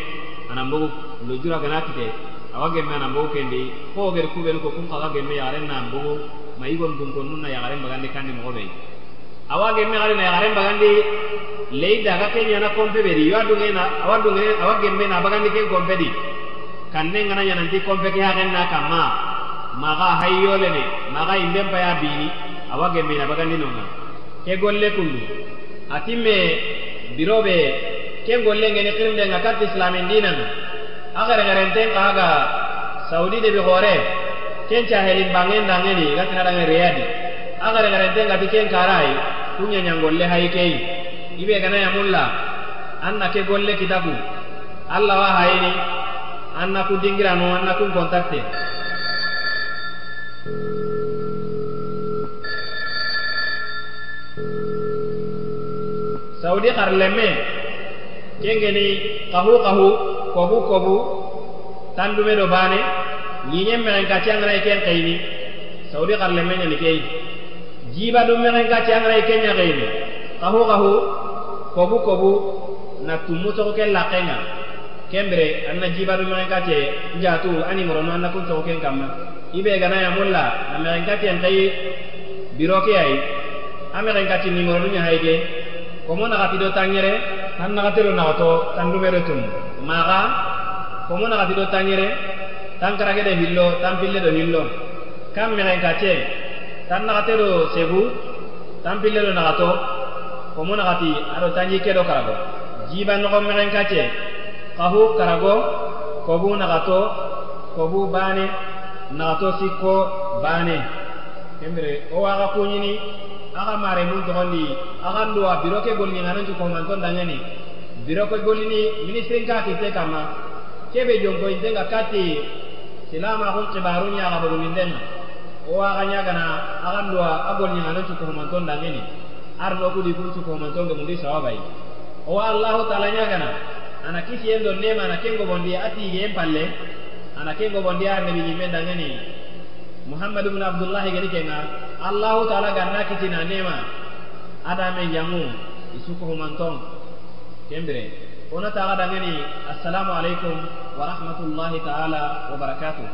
ana bogu lo jura kana kite awa gemme anan bogu kendi. Ko ger kubenu ko kun kaga gemme yare na mbogu ma igon dun kon nunna yare bagandi kandi mo be awagemme galina yagaren bagandi leyda aga ken yana kompe bedi iwa dungena awa dungene awa gemmena bagandi ken kompe di kannen gana yananti kompe ke hagenna kamma maga hayyolene maga imben paya bini awa gemmena bagandi nonga ke golle kundu atimme birobe ken golle ngene kirndenga kat islamin dinanga agaregerenten kaga saudi de be gore ken cahelin bangen dangeni igatinadanga reyadi agare garenten ga tiken karai kunya nyangolle haikei ibe gana ya mulla anna ke golle kitabu. Allah wa hayni anna ku dingirano anna ku kontakte. Saudi karlemme kengeni kahu kahu kobu kobu tandume do bane ñiñen mexen ka ciangana ken xeyni saudi karlemme ñani key jiba do meren ga ci ray kenya gaybe qahu qahu kobu kobu na tumu to ke la kenya kembere an na jiba do meren ga ci njatu ani moro no an to ken kam ibe ga ya mulla na meren ga ci an tay biro ke ay ameren ga ci ni moro ni hayge ko mo na gati do tangere tan na gati na to tan du tum maga ko na gati tangere tan karage de hillo tan pille do hillo kam meren ga ci tan naxate do segu tan pille do naxato komu naxati ado tanji ke do karago. Jiba noxo mexen kace xahu karago kobu naxato kobu bane naxato sikko bane. Kembire wo waxa kuñini axa mare mun toxondi axa luwa biro ke golini xanancu komanto dangeni biro ke golini ministrin ka kite kama. Kebe jonkoyintenga kati silama xun xibaru ñaxa bogumintenga bogu mindenga o aga nya gana aga nduwa agolni ngana ju ko man ton dangani arno ku di kun ju ko man ton ga mundi sawabai o allah taala nya gana ana kisi endo nema na kengo ati ge palle ana kengo bondi ar nabi ni mendangani muhammad ibn abdullah gani kenga allah taala ganna kitina nema ada men jamu isuko humantong kembere ona taala dangani assalamu alaikum wa rahmatullahi taala wa barakatuh